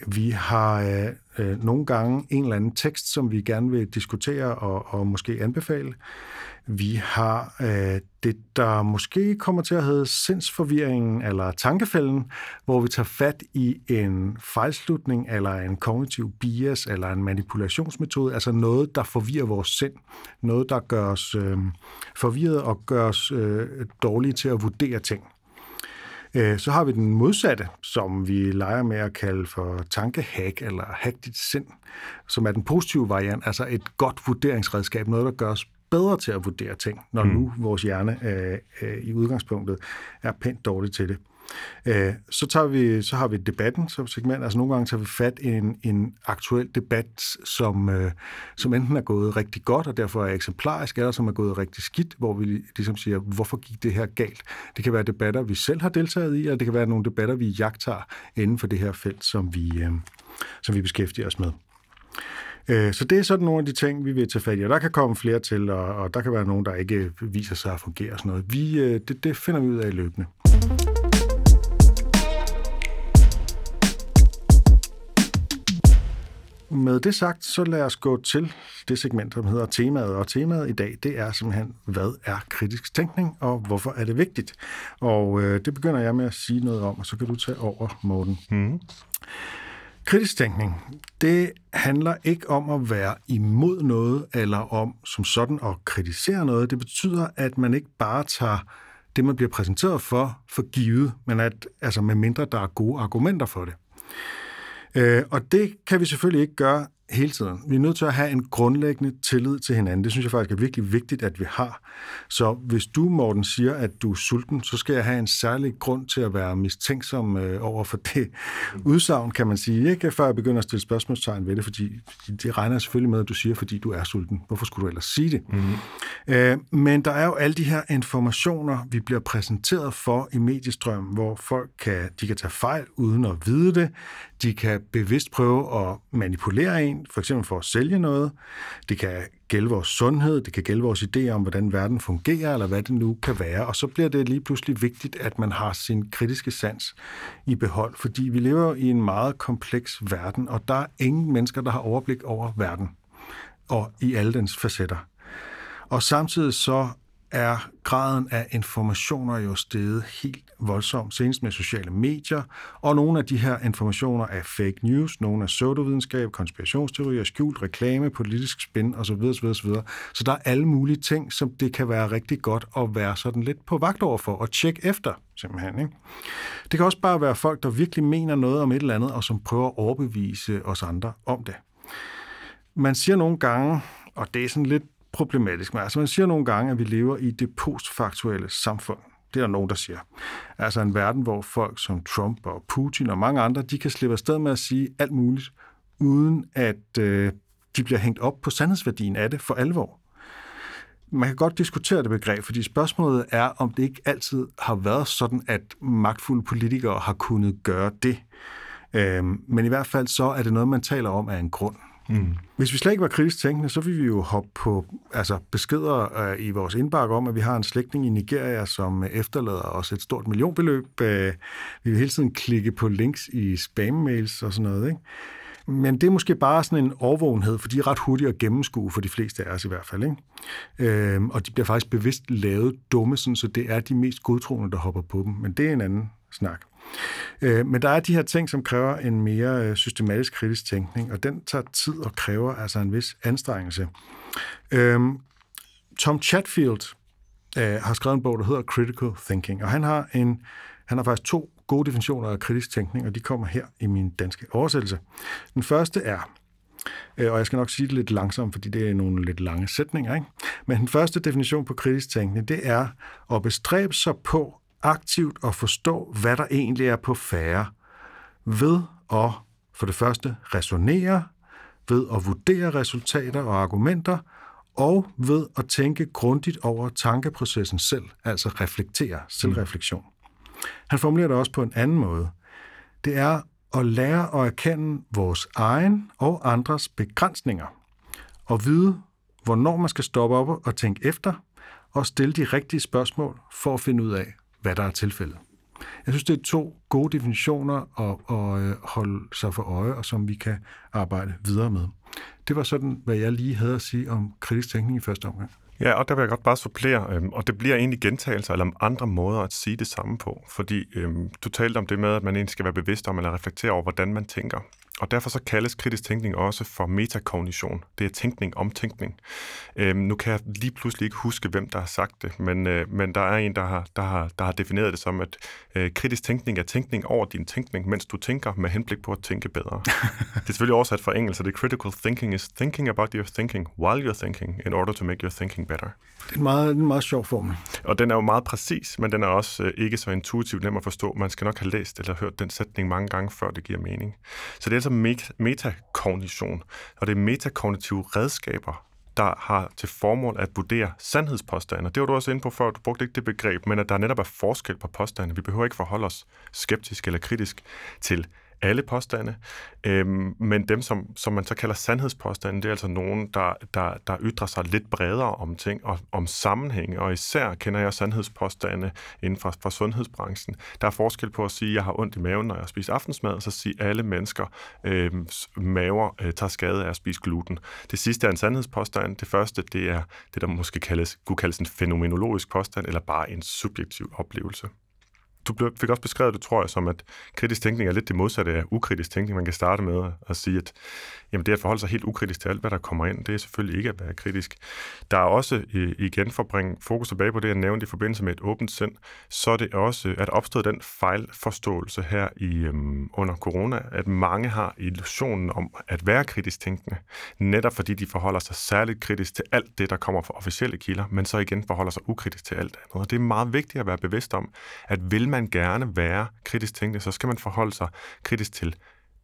vi har øh, øh, nogle gange en eller anden tekst, som vi gerne vil diskutere og, og måske anbefale. Vi har øh, det, der måske kommer til at hedde sindsforvirringen eller tankefælden, hvor vi tager fat i en fejlslutning eller en kognitiv bias eller en manipulationsmetode, altså noget, der forvirrer vores sind. Noget, der gør os øh, forvirret og gør os øh, dårlige til at vurdere ting. Øh, så har vi den modsatte, som vi leger med at kalde for tankehack eller hack dit sind, som er den positive variant, altså et godt vurderingsredskab, noget, der gør os bedre til at vurdere ting, når mm. nu vores hjerne øh, øh, i udgangspunktet er pænt dårlig til det. Øh, så, tager vi, så har vi debatten som segment. Altså nogle gange tager vi fat i en, en aktuel debat, som, øh, som enten er gået rigtig godt, og derfor er eksemplarisk, eller som er gået rigtig skidt, hvor vi ligesom siger, hvorfor gik det her galt? Det kan være debatter, vi selv har deltaget i, eller det kan være nogle debatter, vi jagter inden for det her felt, som vi, øh, som vi beskæftiger os med. Øh, så det er sådan nogle af de ting, vi vil tage fat i, og der kan komme flere til, og, og der kan være nogen, der ikke viser sig at fungere og sådan noget. Vi, øh, det, det finder vi ud af løbende. Med det sagt, så lad os gå til det segment, som hedder temaet. Og temaet i dag, det er simpelthen, hvad er kritisk tænkning, og hvorfor er det vigtigt? Og øh, det begynder jeg med at sige noget om, og så kan du tage over, Morten. Mm. Kritisk tænkning, det handler ikke om at være imod noget, eller om som sådan at kritisere noget. Det betyder, at man ikke bare tager det, man bliver præsenteret for, for givet, men at, altså med mindre der er gode argumenter for det. Øh, og det kan vi selvfølgelig ikke gøre hele tiden. Vi er nødt til at have en grundlæggende tillid til hinanden. Det synes jeg faktisk er virkelig vigtigt, at vi har. Så hvis du, Morten, siger, at du er sulten, så skal jeg have en særlig grund til at være mistænksom øh, over for det udsagn, kan man sige. Ikke før jeg begynder at stille spørgsmålstegn ved det, fordi det regner jeg selvfølgelig med, at du siger, fordi du er sulten. Hvorfor skulle du ellers sige det? Mm-hmm. Øh, men der er jo alle de her informationer, vi bliver præsenteret for i mediestrøm, hvor folk kan, de kan tage fejl uden at vide det. De kan bevidst prøve at manipulere en, for eksempel for at sælge noget. Det kan gælde vores sundhed, det kan gælde vores idéer om, hvordan verden fungerer, eller hvad det nu kan være. Og så bliver det lige pludselig vigtigt, at man har sin kritiske sans i behold, fordi vi lever i en meget kompleks verden, og der er ingen mennesker, der har overblik over verden og i alle dens facetter. Og samtidig så er graden af informationer jo steget helt voldsomt, senest med sociale medier, og nogle af de her informationer er fake news, nogle er pseudovidenskab, konspirationsteorier, skjult reklame, politisk spin osv. osv., osv. Så der er alle mulige ting, som det kan være rigtig godt at være sådan lidt på vagt over for, og tjekke efter, simpelthen. Ikke? Det kan også bare være folk, der virkelig mener noget om et eller andet, og som prøver at overbevise os andre om det. Man siger nogle gange, og det er sådan lidt problematisk. Men altså, man siger nogle gange, at vi lever i det postfaktuelle samfund. Det er der nogen, der siger. Altså en verden, hvor folk som Trump og Putin og mange andre, de kan slippe afsted med at sige alt muligt, uden at øh, de bliver hængt op på sandhedsværdien af det for alvor. Man kan godt diskutere det begreb, fordi spørgsmålet er, om det ikke altid har været sådan, at magtfulde politikere har kunnet gøre det. Øh, men i hvert fald så er det noget, man taler om af en grund. Mm. Hvis vi slet ikke var kritisk tænkende, så ville vi jo hoppe på altså beskeder øh, i vores indbakke om, at vi har en slægtning i Nigeria, som efterlader os et stort millionbeløb. Øh, vi vil hele tiden klikke på links i spam-mails og sådan noget. Ikke? Men det er måske bare sådan en overvågenhed, for de er ret hurtige at gennemskue for de fleste af os i hvert fald. Ikke? Øhm, og de bliver faktisk bevidst lavet dumme, sådan, så det er de mest godtroende, der hopper på dem. Men det er en anden snak. Øh, men der er de her ting, som kræver en mere øh, systematisk kritisk tænkning, og den tager tid og kræver altså en vis anstrengelse. Øh, Tom Chatfield øh, har skrevet en bog, der hedder Critical Thinking, og han har, en, han har faktisk to gode definitioner af kritisk tænkning, og de kommer her i min danske oversættelse. Den første er, øh, og jeg skal nok sige det lidt langsomt, fordi det er nogle lidt lange sætninger. Ikke? Men den første definition på kritisk tænkning, det er at bestræbe sig på aktivt at forstå, hvad der egentlig er på færre, ved at for det første resonere, ved at vurdere resultater og argumenter, og ved at tænke grundigt over tankeprocessen selv, altså reflektere, selvreflektion. Han formulerer det også på en anden måde. Det er at lære at erkende vores egen og andres begrænsninger, og vide, hvornår man skal stoppe op og tænke efter, og stille de rigtige spørgsmål for at finde ud af, hvad der er tilfældet. Jeg synes, det er to gode definitioner at, at øh, holde sig for øje, og som vi kan arbejde videre med. Det var sådan, hvad jeg lige havde at sige om kritisk tænkning i første omgang. Ja, og der vil jeg godt bare supplere, øhm, og det bliver egentlig gentagelser eller andre måder at sige det samme på, fordi øhm, du talte om det med, at man egentlig skal være bevidst om eller reflektere over, hvordan man tænker. Og derfor så kaldes kritisk tænkning også for metakognition. Det er tænkning om tænkning. Øhm, nu kan jeg lige pludselig ikke huske, hvem der har sagt det, men, øh, men der er en, der har, der, har, der har defineret det som, at øh, kritisk tænkning er tænkning over din tænkning, mens du tænker med henblik på at tænke bedre. det er selvfølgelig oversat fra engelsk, så det critical thinking is thinking about your thinking while you're thinking in order to make your thinking better. Det er en meget, en meget sjov formel. Og den er jo meget præcis, men den er også øh, ikke så intuitivt nem at forstå. Man skal nok have læst eller hørt den sætning mange gange, før det giver mening. Så det er altså metakognition, og det er metakognitive redskaber, der har til formål at vurdere sandhedspåstande. Det var du også inde på før, du brugte ikke det begreb, men at der netop er forskel på påstande. Vi behøver ikke forholde os skeptisk eller kritisk til alle påstande, øhm, men dem, som, som man så kalder sandhedspåstande, det er altså nogen, der, der, der ytrer sig lidt bredere om ting og om sammenhænge, og især kender jeg sandhedspåstande inden for, for sundhedsbranchen. Der er forskel på at sige, at jeg har ondt i maven, når jeg spiser aftensmad, og så sige, at alle mennesker øh, maver øh, tager skade af at spise gluten. Det sidste er en sandhedspåstand. Det første, det er det, der måske kaldes, kunne kaldes en fænomenologisk påstand, eller bare en subjektiv oplevelse du fik også beskrevet det, tror jeg, som at kritisk tænkning er lidt det modsatte af ukritisk tænkning. Man kan starte med at sige, at jamen, det at forholde sig helt ukritisk til alt, hvad der kommer ind, det er selvfølgelig ikke at være kritisk. Der er også, igen for at bringe fokus tilbage på det, jeg nævnte i forbindelse med et åbent sind, så er det også, at opstået den fejlforståelse her i, øhm, under corona, at mange har illusionen om at være kritisk tænkende, netop fordi de forholder sig særligt kritisk til alt det, der kommer fra officielle kilder, men så igen forholder sig ukritisk til alt andet. Og det er meget vigtigt at være bevidst om, at vil man gerne være kritisk tænkende, så skal man forholde sig kritisk til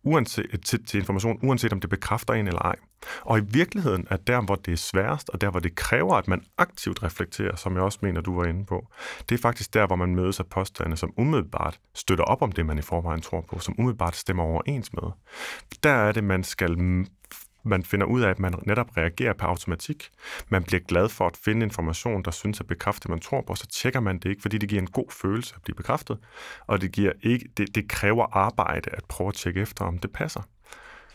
uanset, til, til information, uanset om det bekræfter en eller ej. Og i virkeligheden er der, hvor det er sværest, og der, hvor det kræver, at man aktivt reflekterer, som jeg også mener, du var inde på, det er faktisk der, hvor man mødes af påstande, som umiddelbart støtter op om det, man i forvejen tror på, som umiddelbart stemmer overens med. Der er det, man skal man finder ud af, at man netop reagerer på automatik. Man bliver glad for at finde information, der synes at bekræfte, man tror på, så tjekker man det ikke, fordi det giver en god følelse at blive bekræftet, og det, giver ikke, det, det kræver arbejde at prøve at tjekke efter, om det passer.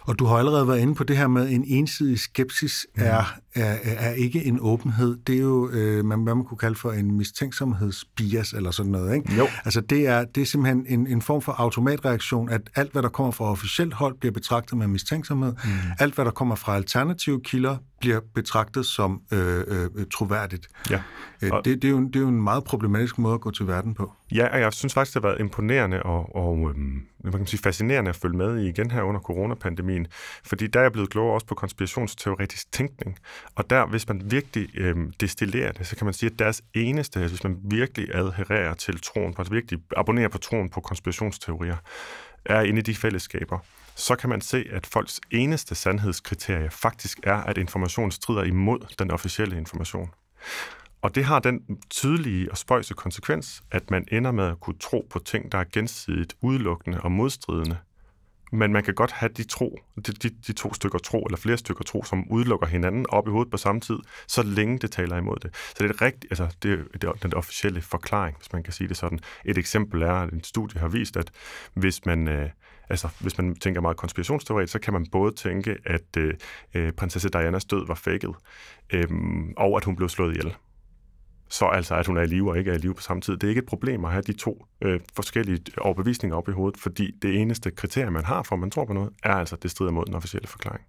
Og du har allerede været inde på det her med, en ensidig skepsis er, er, er ikke en åbenhed. Det er jo, øh, man, hvad man kunne kalde for en mistænksomhedsbias eller sådan noget. Ikke? Jo. Altså det er, det er simpelthen en, en form for automatreaktion, at alt, hvad der kommer fra officielt hold, bliver betragtet med mistænksomhed. Mm. Alt, hvad der kommer fra alternative kilder, bliver betragtet som øh, øh, troværdigt. Ja. Øh, og... det, det, er jo, det er jo en meget problematisk måde at gå til verden på. Ja, og jeg synes faktisk, det har været imponerende og, og øhm, man kan sige, fascinerende at følge med i igen her under coronapandemien, fordi der er jeg blevet klogere også på konspirationsteoretisk tænkning. Og der, hvis man virkelig øhm, destillerer det, så kan man sige, at deres eneste, hvis man virkelig adhererer til troen, altså virkelig abonnerer på troen på konspirationsteorier, er inde i de fællesskaber, så kan man se, at folks eneste sandhedskriterie faktisk er, at information strider imod den officielle information. Og det har den tydelige og spøjse konsekvens, at man ender med at kunne tro på ting, der er gensidigt udelukkende og modstridende. Men man kan godt have de, tro, de, de, de to stykker tro, eller flere stykker tro, som udelukker hinanden op i hovedet på samme tid, så længe det taler imod det. Så det er rigtigt, altså det, det er den officielle forklaring, hvis man kan sige det sådan. Et eksempel er, at en studie har vist, at hvis man, øh, altså, hvis man tænker meget konspirationsteoretisk, så kan man både tænke, at øh, øh prinsesse Dianas død var faked, øh, og at hun blev slået ihjel så altså, at hun er i live og ikke er i live på samme tid. Det er ikke et problem at have de to øh, forskellige overbevisninger op i hovedet, fordi det eneste kriterie, man har for, at man tror på noget, er altså, at det strider mod den officielle forklaring.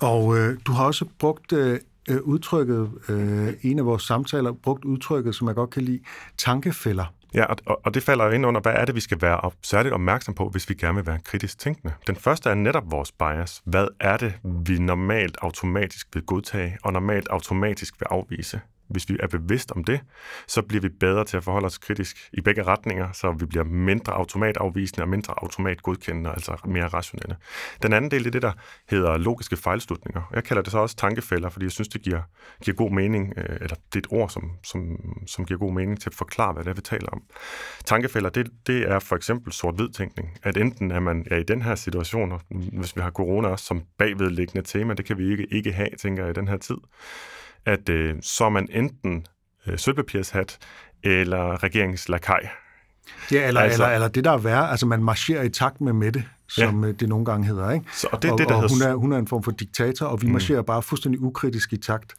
Og øh, du har også brugt øh, øh udtrykket, øh, en af vores samtaler, brugt udtrykket, som jeg godt kan lide, tankefælder. Ja, og, og det falder ind under, hvad er det, vi skal være op, særligt opmærksom på, hvis vi gerne vil være kritisk tænkende. Den første er netop vores bias. Hvad er det, vi normalt automatisk vil godtage, og normalt automatisk vil afvise? Hvis vi er bevidst om det, så bliver vi bedre til at forholde os kritisk i begge retninger, så vi bliver mindre automatafvisende og mindre automatgodkendende, altså mere rationelle. Den anden del er det, der hedder logiske fejlslutninger. Jeg kalder det så også tankefælder, fordi jeg synes, det giver, giver god mening, øh, eller det er et ord, som, som, som giver god mening til at forklare, hvad det er, vi taler om. Tankefælder, det, det er for eksempel sort-hvid tænkning, at enten er man er i den her situation, og hvis vi har corona også som bagvedliggende tema, det kan vi ikke, ikke have, tænker jeg, i den her tid, at øh, så er man enten øh, sølvpapirshat eller regeringslakaj. Ja, eller, altså, eller, eller det der er værre, altså man marcherer i takt med Mette, som ja. det nogle gange hedder. Ikke? Så, og det er det, der og hedder... hun, er, hun er en form for diktator, og vi mm. marcherer bare fuldstændig ukritisk i takt.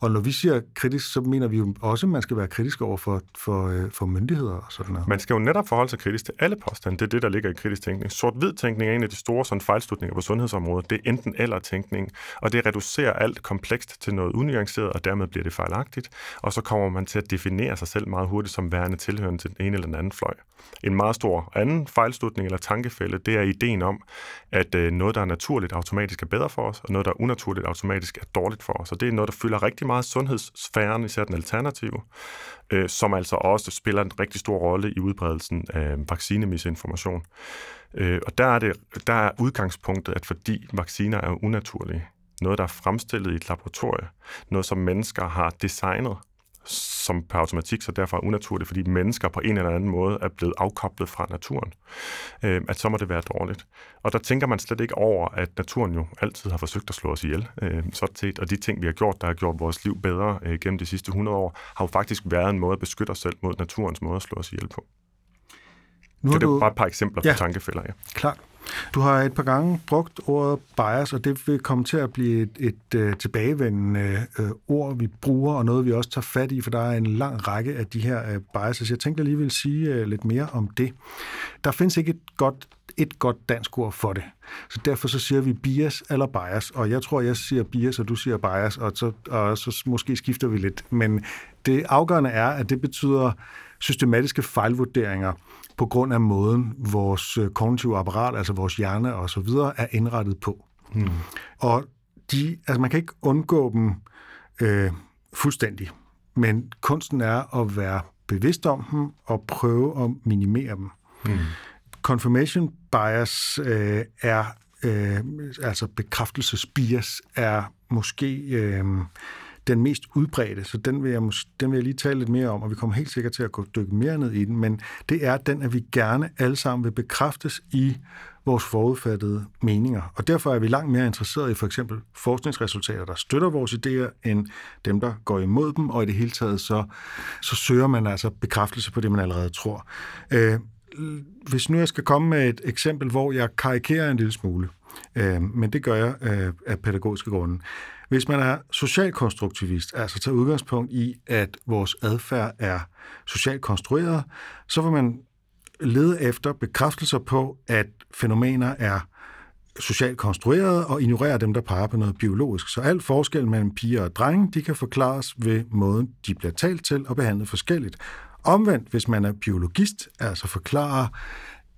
Og når vi siger kritisk, så mener vi jo også, at man skal være kritisk over for, for, øh, for myndigheder og sådan noget. Man skal jo netop forholde sig kritisk til alle påstande. Det er det, der ligger i kritisk tænkning. Sort-hvid tænkning er en af de store sådan, fejlslutninger på sundhedsområdet. Det er enten eller tænkning, og det reducerer alt komplekst til noget unuanceret, og dermed bliver det fejlagtigt. Og så kommer man til at definere sig selv meget hurtigt som værende tilhørende til den ene eller den anden fløj. En meget stor anden fejlslutning eller tankefælde, det er ideen om, at øh, noget, der er naturligt, automatisk er bedre for os, og noget, der er unaturligt, automatisk er dårligt for os. Og det er noget, der fylder rigtig meget sundhedssfæren, især den alternative, øh, som altså også spiller en rigtig stor rolle i udbredelsen af vaccinemisinformation. Øh, og der er, det, der er udgangspunktet, at fordi vacciner er unaturlige, noget, der er fremstillet i et laboratorium, noget, som mennesker har designet, som per automatik så derfor er unaturligt, fordi mennesker på en eller anden måde er blevet afkoblet fra naturen, øh, at så må det være dårligt. Og der tænker man slet ikke over, at naturen jo altid har forsøgt at slå os ihjel. Øh, sådan set. Og de ting, vi har gjort, der har gjort vores liv bedre øh, gennem de sidste 100 år, har jo faktisk været en måde at beskytte os selv mod naturens måde at slå os ihjel på. Nu så det er du... bare et par eksempler ja, på tankefælder. Ja. Klart. Du har et par gange brugt ordet bias, og det vil komme til at blive et, et, et øh, tilbagevendende øh, ord, vi bruger, og noget, vi også tager fat i, for der er en lang række af de her øh, biases. Jeg tænkte alligevel sige øh, lidt mere om det. Der findes ikke et godt et godt dansk ord for det. Så derfor så siger vi bias eller bias, og jeg tror, jeg siger bias, og du siger bias, og så, og så måske skifter vi lidt. Men det afgørende er, at det betyder systematiske fejlvurderinger på grund af måden, vores øh, kognitive apparat, altså vores hjerne og så videre, er indrettet på. Hmm. Og de, altså man kan ikke undgå dem øh, fuldstændig, men kunsten er at være bevidst om dem og prøve at minimere dem. Hmm. Confirmation bias øh, er, øh, altså bekræftelsesbias, er måske... Øh, den mest udbredte, så den vil, jeg, den vil jeg lige tale lidt mere om, og vi kommer helt sikkert til at gå dykke mere ned i den, men det er den, at vi gerne alle sammen vil bekræftes i vores forudfattede meninger. Og derfor er vi langt mere interesseret i for eksempel forskningsresultater, der støtter vores idéer, end dem, der går imod dem, og i det hele taget så, så søger man altså bekræftelse på det, man allerede tror. Øh, hvis nu jeg skal komme med et eksempel, hvor jeg karikerer en lille smule, øh, men det gør jeg øh, af pædagogiske grunde. Hvis man er socialkonstruktivist, altså tager udgangspunkt i, at vores adfærd er socialt konstrueret, så vil man lede efter bekræftelser på, at fænomener er socialt konstrueret og ignorere dem, der peger på noget biologisk. Så alt forskel mellem piger og drenge, de kan forklares ved måden, de bliver talt til og behandlet forskelligt. Omvendt, hvis man er biologist, altså forklarer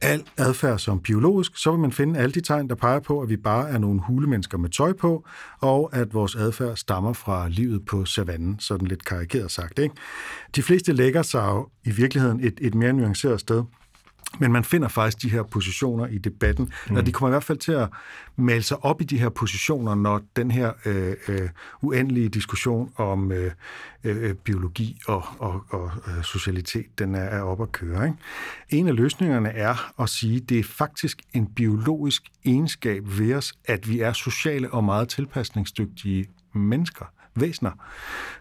al adfærd som biologisk, så vil man finde alle de tegn, der peger på, at vi bare er nogle hulemennesker med tøj på, og at vores adfærd stammer fra livet på savannen, sådan lidt karikeret sagt. Ikke? De fleste lægger sig jo i virkeligheden et, et mere nuanceret sted. Men man finder faktisk de her positioner i debatten, mm. og de kommer i hvert fald til at male sig op i de her positioner, når den her øh, øh, uendelige diskussion om øh, øh, biologi og, og, og øh, socialitet, den er, er op at køre. Ikke? En af løsningerne er at sige, at det er faktisk en biologisk egenskab ved os, at vi er sociale og meget tilpasningsdygtige mennesker, væsener.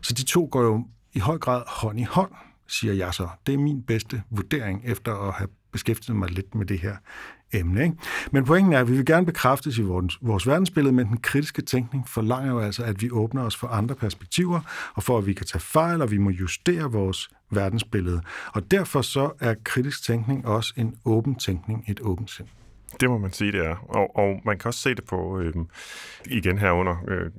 Så de to går jo i høj grad hånd i hånd siger jeg så. Det er min bedste vurdering efter at have beskæftiget mig lidt med det her emne. Ikke? Men pointen er, at vi vil gerne bekræftes i vores, vores verdensbillede, men den kritiske tænkning forlanger jo altså, at vi åbner os for andre perspektiver, og for at vi kan tage fejl, og vi må justere vores verdensbillede. Og derfor så er kritisk tænkning også en åben tænkning, et åbent sind. Det må man sige, det er. Og, og man kan også se det på, øh, igen herunder, øh,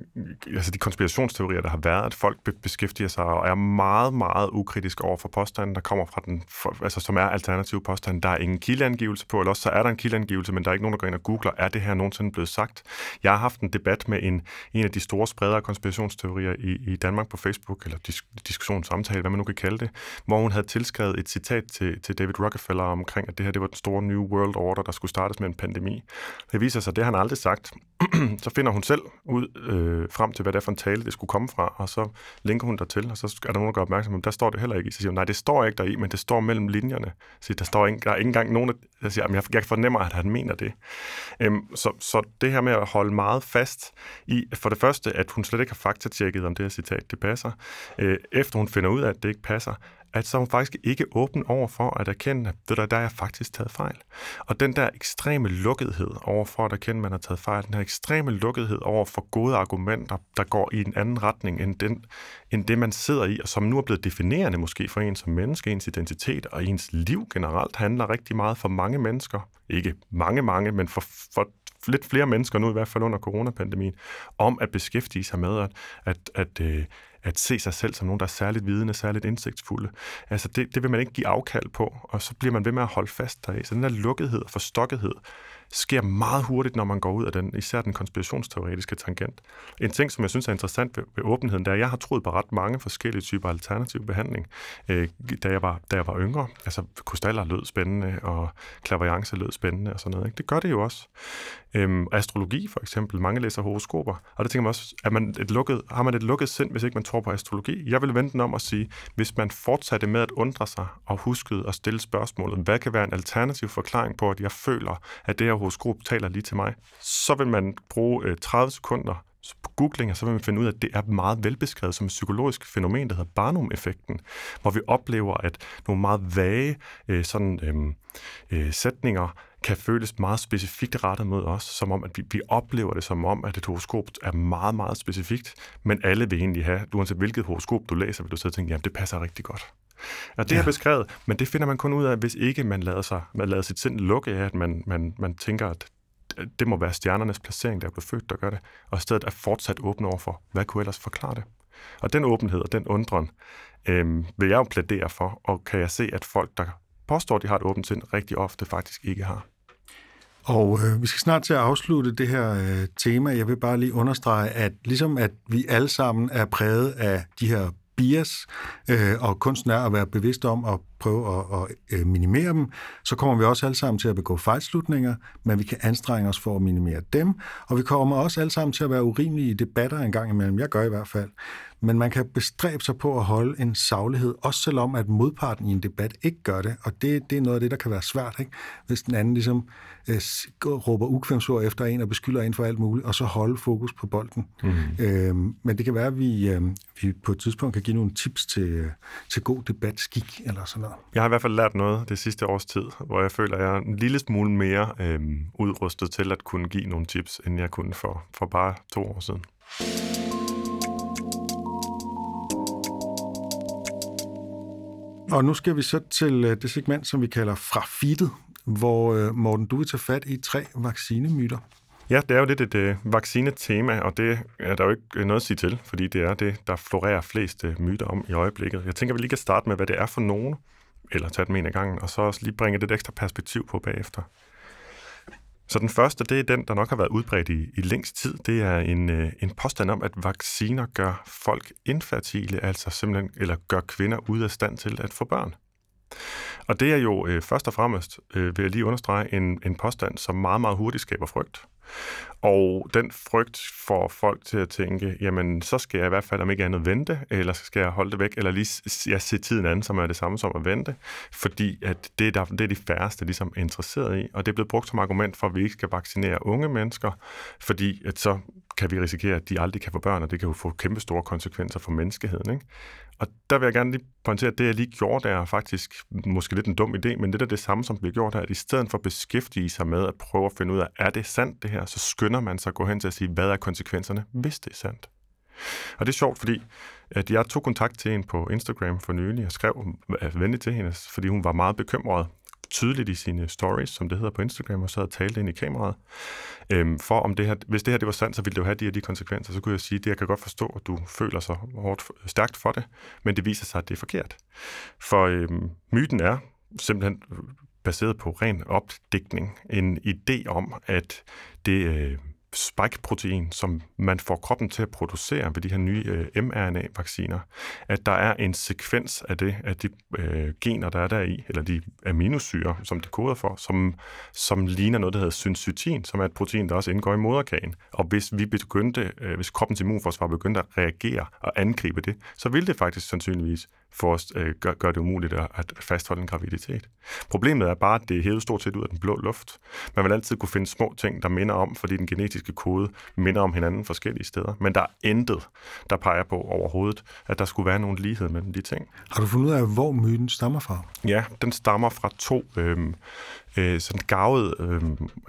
altså de konspirationsteorier, der har været, at folk beskæftiger sig og er meget, meget ukritisk over for påstanden, der kommer fra den, for, altså som er alternativ påstand. Der er ingen kildeangivelse på, eller også så er der en kildeangivelse, men der er ikke nogen, der går ind og googler, er det her nogensinde blevet sagt? Jeg har haft en debat med en, en af de store spredere af konspirationsteorier i, i Danmark på Facebook, eller disk, diskussion, hvad man nu kan kalde det, hvor hun havde tilskrevet et citat til, til David Rockefeller omkring, at det her det var den store New World Order, der skulle startes med en pandemi. Det viser sig, det har han aldrig sagt. så finder hun selv ud øh, frem til, hvad det er for en tale, det skulle komme fra, og så linker hun der til, og så er der nogen, der gør opmærksom på, der står det heller ikke i. Så siger hun, nej, det står ikke der i, men det står mellem linjerne. Så der, står ikke, der er ikke engang nogen, der siger, jeg, jeg fornemmer, at han mener det. Øhm, så, så det her med at holde meget fast i, for det første, at hun slet ikke har faktatjekket, om det her citat, det passer. Øh, efter hun finder ud af, at det ikke passer, at så er hun faktisk ikke åben over for at erkende, at det der, der er jeg faktisk taget fejl. Og den der ekstreme lukkethed over for at erkende, at man har taget fejl, den her ekstreme lukkethed over for gode argumenter, der går i en anden retning end, den, end det, man sidder i, og som nu er blevet definerende måske for en som menneske, ens identitet og ens liv generelt, handler rigtig meget for mange mennesker, ikke mange, mange, men for, for lidt flere mennesker nu, i hvert fald under coronapandemien, om at beskæftige sig med at, at, at, øh, at se sig selv som nogen, der er særligt vidende, særligt indsigtsfulde. Altså det, det vil man ikke give afkald på, og så bliver man ved med at holde fast deri. Så den der lukkethed og forstokkethed, sker meget hurtigt, når man går ud af den, især den konspirationsteoretiske tangent. En ting, som jeg synes er interessant ved, ved åbenheden, det er, at jeg har troet på ret mange forskellige typer alternativ behandling, øh, da, jeg var, da jeg var yngre. Altså, krystaller lød spændende, og klaverjance lød spændende og sådan noget. Ikke? Det gør det jo også. Øhm, astrologi for eksempel, mange læser horoskoper, og det tænker man også, er man et lukket, har man et lukket sind, hvis ikke man tror på astrologi? Jeg vil vente den om at sige, hvis man fortsatte med at undre sig og huskede at stille spørgsmålet, hvad kan være en alternativ forklaring på, at jeg føler, at det her horoskop taler lige til mig, så vil man bruge øh, 30 sekunder på googling, og så vil man finde ud af, at det er meget velbeskrevet som et psykologisk fænomen, der hedder Barnum-effekten, hvor vi oplever, at nogle meget vage øh, sådan, øh, øh, sætninger kan føles meget specifikt rettet mod os, som om, at vi, vi oplever det som om, at et horoskop er meget, meget specifikt, men alle vil egentlig have, uanset hvilket horoskop du læser, vil du sidde og tænke, jamen det passer rigtig godt. Og det ja. er beskrevet, men det finder man kun ud af, hvis ikke man lader, sig, man lader sit sind lukke af, at man, man, man tænker, at det må være stjernernes placering, der er blevet født, der gør det, og i stedet er fortsat åben over for, hvad kunne ellers forklare det? Og den åbenhed og den undren øh, vil jeg jo plædere for, og kan jeg se, at folk, der påstår, at de har et åbent sind, rigtig ofte faktisk ikke har. Og øh, vi skal snart til at afslutte det her øh, tema. Jeg vil bare lige understrege, at ligesom at vi alle sammen er præget af de her bias, øh, og kunsten er at være bevidst om at prøve at, at øh, minimere dem, så kommer vi også alle sammen til at begå fejlslutninger, men vi kan anstrenge os for at minimere dem, og vi kommer også alle sammen til at være urimelige i debatter en gang imellem. Jeg gør i hvert fald. Men man kan bestræbe sig på at holde en saglighed, også selvom at modparten i en debat ikke gør det, og det, det er noget af det, der kan være svært, ikke? hvis den anden ligesom øh, råber ukvemsord efter en og beskylder en for alt muligt, og så holde fokus på bolden. Mm. Øh, men det kan være, at vi, øh, vi på et tidspunkt kan give nogle tips til, øh, til god debatskik eller sådan noget. Jeg har i hvert fald lært noget det sidste års tid, hvor jeg føler, at jeg er en lille smule mere øh, udrustet til at kunne give nogle tips, end jeg kunne for, for bare to år siden. Og nu skal vi så til øh, det segment, som vi kalder fra feedet, hvor øh, Morten, du vil tage fat i tre vaccinemyter. Ja, det er jo lidt et øh, vaccinetema, og det er der jo ikke øh, noget at sige til, fordi det er det, der florerer flest øh, myter om i øjeblikket. Jeg tænker, vi lige kan starte med, hvad det er for nogen, eller tage dem en af gangen, og så også lige bringe det ekstra perspektiv på bagefter. Så den første, det er den, der nok har været udbredt i, i længst tid. Det er en, øh, en påstand om, at vacciner gør folk infertile, altså simpelthen, eller gør kvinder ude af stand til at få børn. Og det er jo øh, først og fremmest, øh, vil jeg lige understrege, en, en påstand, som meget, meget hurtigt skaber frygt. Og den frygt får folk til at tænke, jamen så skal jeg i hvert fald om ikke andet vente, eller så skal jeg holde det væk, eller lige ja, se tiden an, som er det samme som at vente, fordi at det, der, det er de færreste ligesom er interesseret i, og det er blevet brugt som argument for, at vi ikke skal vaccinere unge mennesker, fordi at så kan vi risikere, at de aldrig kan få børn, og det kan jo få kæmpe store konsekvenser for menneskeheden. Ikke? Og der vil jeg gerne lige pointere, at det, jeg lige gjorde, der er faktisk måske lidt en dum idé, men det er det samme, som bliver gjort her, at i stedet for at beskæftige sig med at prøve at finde ud af, er det sandt det her, så skynder man sig at gå hen til at sige, hvad er konsekvenserne, hvis det er sandt. Og det er sjovt, fordi at jeg tog kontakt til hende på Instagram for nylig og skrev venligt til hende, fordi hun var meget bekymret tydeligt i sine stories, som det hedder på Instagram, og så havde talt ind i kameraet, øhm, for om det her, hvis det her det var sandt, så ville det jo have de her de konsekvenser. Så kunne jeg sige, at jeg kan godt forstå, at du føler sig hårdt, stærkt for det, men det viser sig, at det er forkert. For øhm, myten er simpelthen baseret på ren opdækning, en idé om, at det øh, spike-protein, som man får kroppen til at producere ved de her nye øh, mRNA-vacciner, at der er en sekvens af det, af de øh, gener, der er der i, eller de aminosyre, som det koder for, som, som ligner noget, der hedder syncytin, som er et protein, der også indgår i moderkagen. Og hvis vi begyndte, øh, hvis kroppens immunforsvar begyndte at reagere og angribe det, så ville det faktisk sandsynligvis for os øh, gøre gør det umuligt at, at fastholde en graviditet. Problemet er bare, at det er hævet stort set ud af den blå luft. Man vil altid kunne finde små ting, der minder om, fordi den genetiske kode minder om hinanden forskellige steder. Men der er intet, der peger på overhovedet, at der skulle være nogen lighed mellem de ting. Har du fundet ud af, hvor myten stammer fra? Ja, den stammer fra to øh, øh, sådan gavede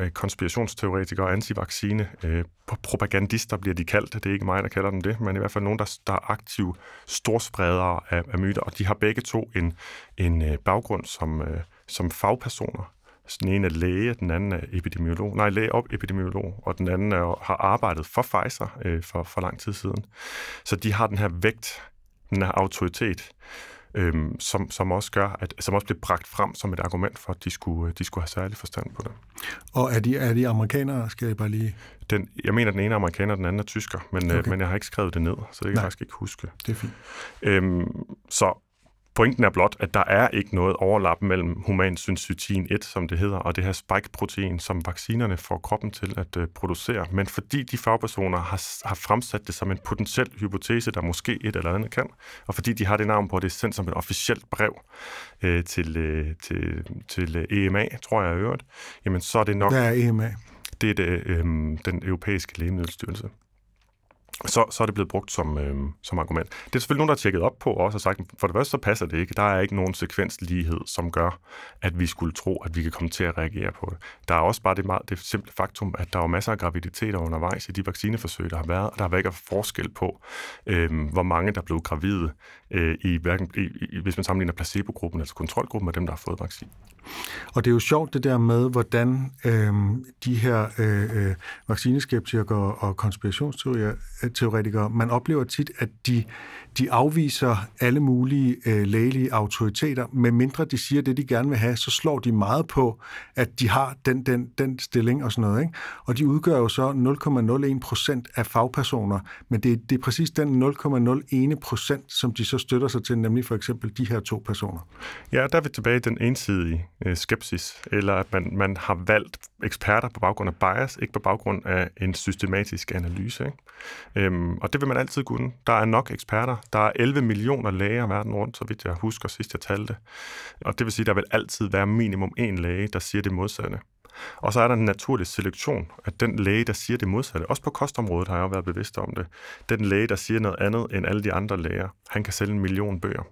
øh, konspirationsteoretikere og antivaccine øh, propagandister bliver de kaldt. Det er ikke mig, der kalder dem det, men i hvert fald nogen, der, der er aktive storspredere af, af myter, og de har begge to en, en øh, baggrund som, øh, som fagpersoner. Den ene er læge, den anden er epidemiolog. Nej, læge og epidemiolog, og den anden er, har arbejdet for Pfizer øh, for, for lang tid siden. Så de har den her vægt, den her autoritet, øhm, som, som også gør, at, som også bliver bragt frem som et argument for, at de skulle, de skulle have særlig forstand på det. Og er de, er de amerikanere, skal jeg bare lige... Den, jeg mener, den ene er amerikaner, og den anden er tysker, men, øh, okay. øh, men jeg har ikke skrevet det ned, så det kan Nej. jeg faktisk ikke huske. Det er fint. Øhm, så Pointen er blot, at der er ikke noget overlap mellem human syncytin 1, som det hedder, og det her spike-protein, som vaccinerne får kroppen til at uh, producere. Men fordi de fagpersoner har, har fremsat det som en potentiel hypotese, der måske et eller andet kan, og fordi de har det navn på, det er sendt som et officielt brev uh, til, uh, til, til uh, EMA, tror jeg i øvrigt, jamen så er det nok... Hvad er EMA? Det er det, uh, den europæiske lægemiddelstyrelse så, så er det blevet brugt som, øh, som argument. Det er selvfølgelig nogen, der har tjekket op på og også har sagt, for det første så passer det ikke. Der er ikke nogen sekvenslighed, som gør, at vi skulle tro, at vi kan komme til at reagere på det. Der er også bare det, meget, det simple faktum, at der er masser af graviditeter undervejs i de vaccineforsøg, der har været, og der har været ikke forskel på, øh, hvor mange der blev gravide, øh, i, hverken, i, i, hvis man sammenligner placebo-gruppen, altså kontrolgruppen, af dem, der har fået vaccinen. Og det er jo sjovt det der med, hvordan øh, de her øh, øh vaccineskeptikere og konspirationsteorier konspirationsteoretikere, man oplever tit, at de, de afviser alle mulige øh, lægelige autoriteter, medmindre de siger det, de gerne vil have, så slår de meget på, at de har den, den, den stilling og sådan noget. Ikke? Og de udgør jo så 0,01 procent af fagpersoner, men det, det er præcis den 0,01 procent, som de så støtter sig til, nemlig for eksempel de her to personer. Ja, der er vi tilbage i den ensidige øh, skepsis, eller at man, man har valgt eksperter på baggrund af bias, ikke på baggrund af en systematisk analyse. Ikke? Øhm, og det vil man altid kunne. Der er nok eksperter. Der er 11 millioner læger verden rundt, så vidt jeg husker sidst jeg talte. Og det vil sige, at der vil altid være minimum en læge, der siger det modsatte. Og så er der en naturlig selektion, at den læge, der siger det modsatte, også på kostområdet har jeg jo været bevidst om det, den læge, der siger noget andet end alle de andre læger, han kan sælge en million bøger.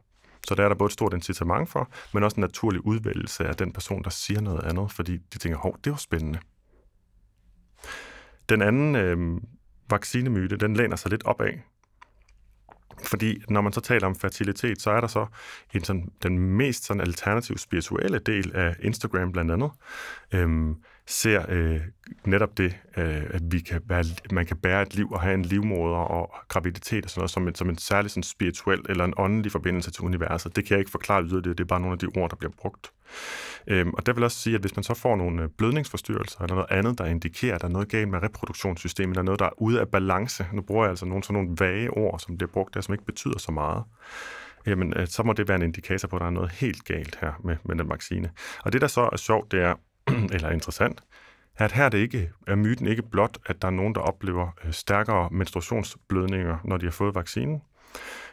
Så der er der både et stort incitament for, men også en naturlig udvælgelse af den person, der siger noget andet, fordi de tænker, hov, det var spændende. Den anden øh, vaccinemyte, den læner sig lidt opad. Fordi når man så taler om fertilitet, så er der så en sådan, den mest sådan alternativ spirituelle del af Instagram blandt andet, øhm, ser øh, netop det, øh, at vi kan være, man kan bære et liv og have en livmoder og graviditet og sådan noget, som en, som en særlig sådan spirituel eller en åndelig forbindelse til universet. Det kan jeg ikke forklare yderligere, det er bare nogle af de ord, der bliver brugt. Øhm, og det vil også sige, at hvis man så får nogle øh, blødningsforstyrrelser eller noget andet, der indikerer, at der er noget galt med reproduktionssystemet, eller noget, der er ude af balance, nu bruger jeg altså nogle sådan nogle vage ord, som bliver brugt der, som ikke betyder så meget, jamen øh, så må det være en indikator på, at der er noget helt galt her med, med den vaccine. Og det, der så er sjovt, det er, eller interessant, at her er, det ikke, er myten ikke blot, at der er nogen, der oplever øh, stærkere menstruationsblødninger, når de har fået vaccinen.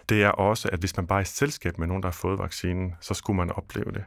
Det er også, at hvis man bare er i selskab med nogen, der har fået vaccinen, så skulle man opleve det.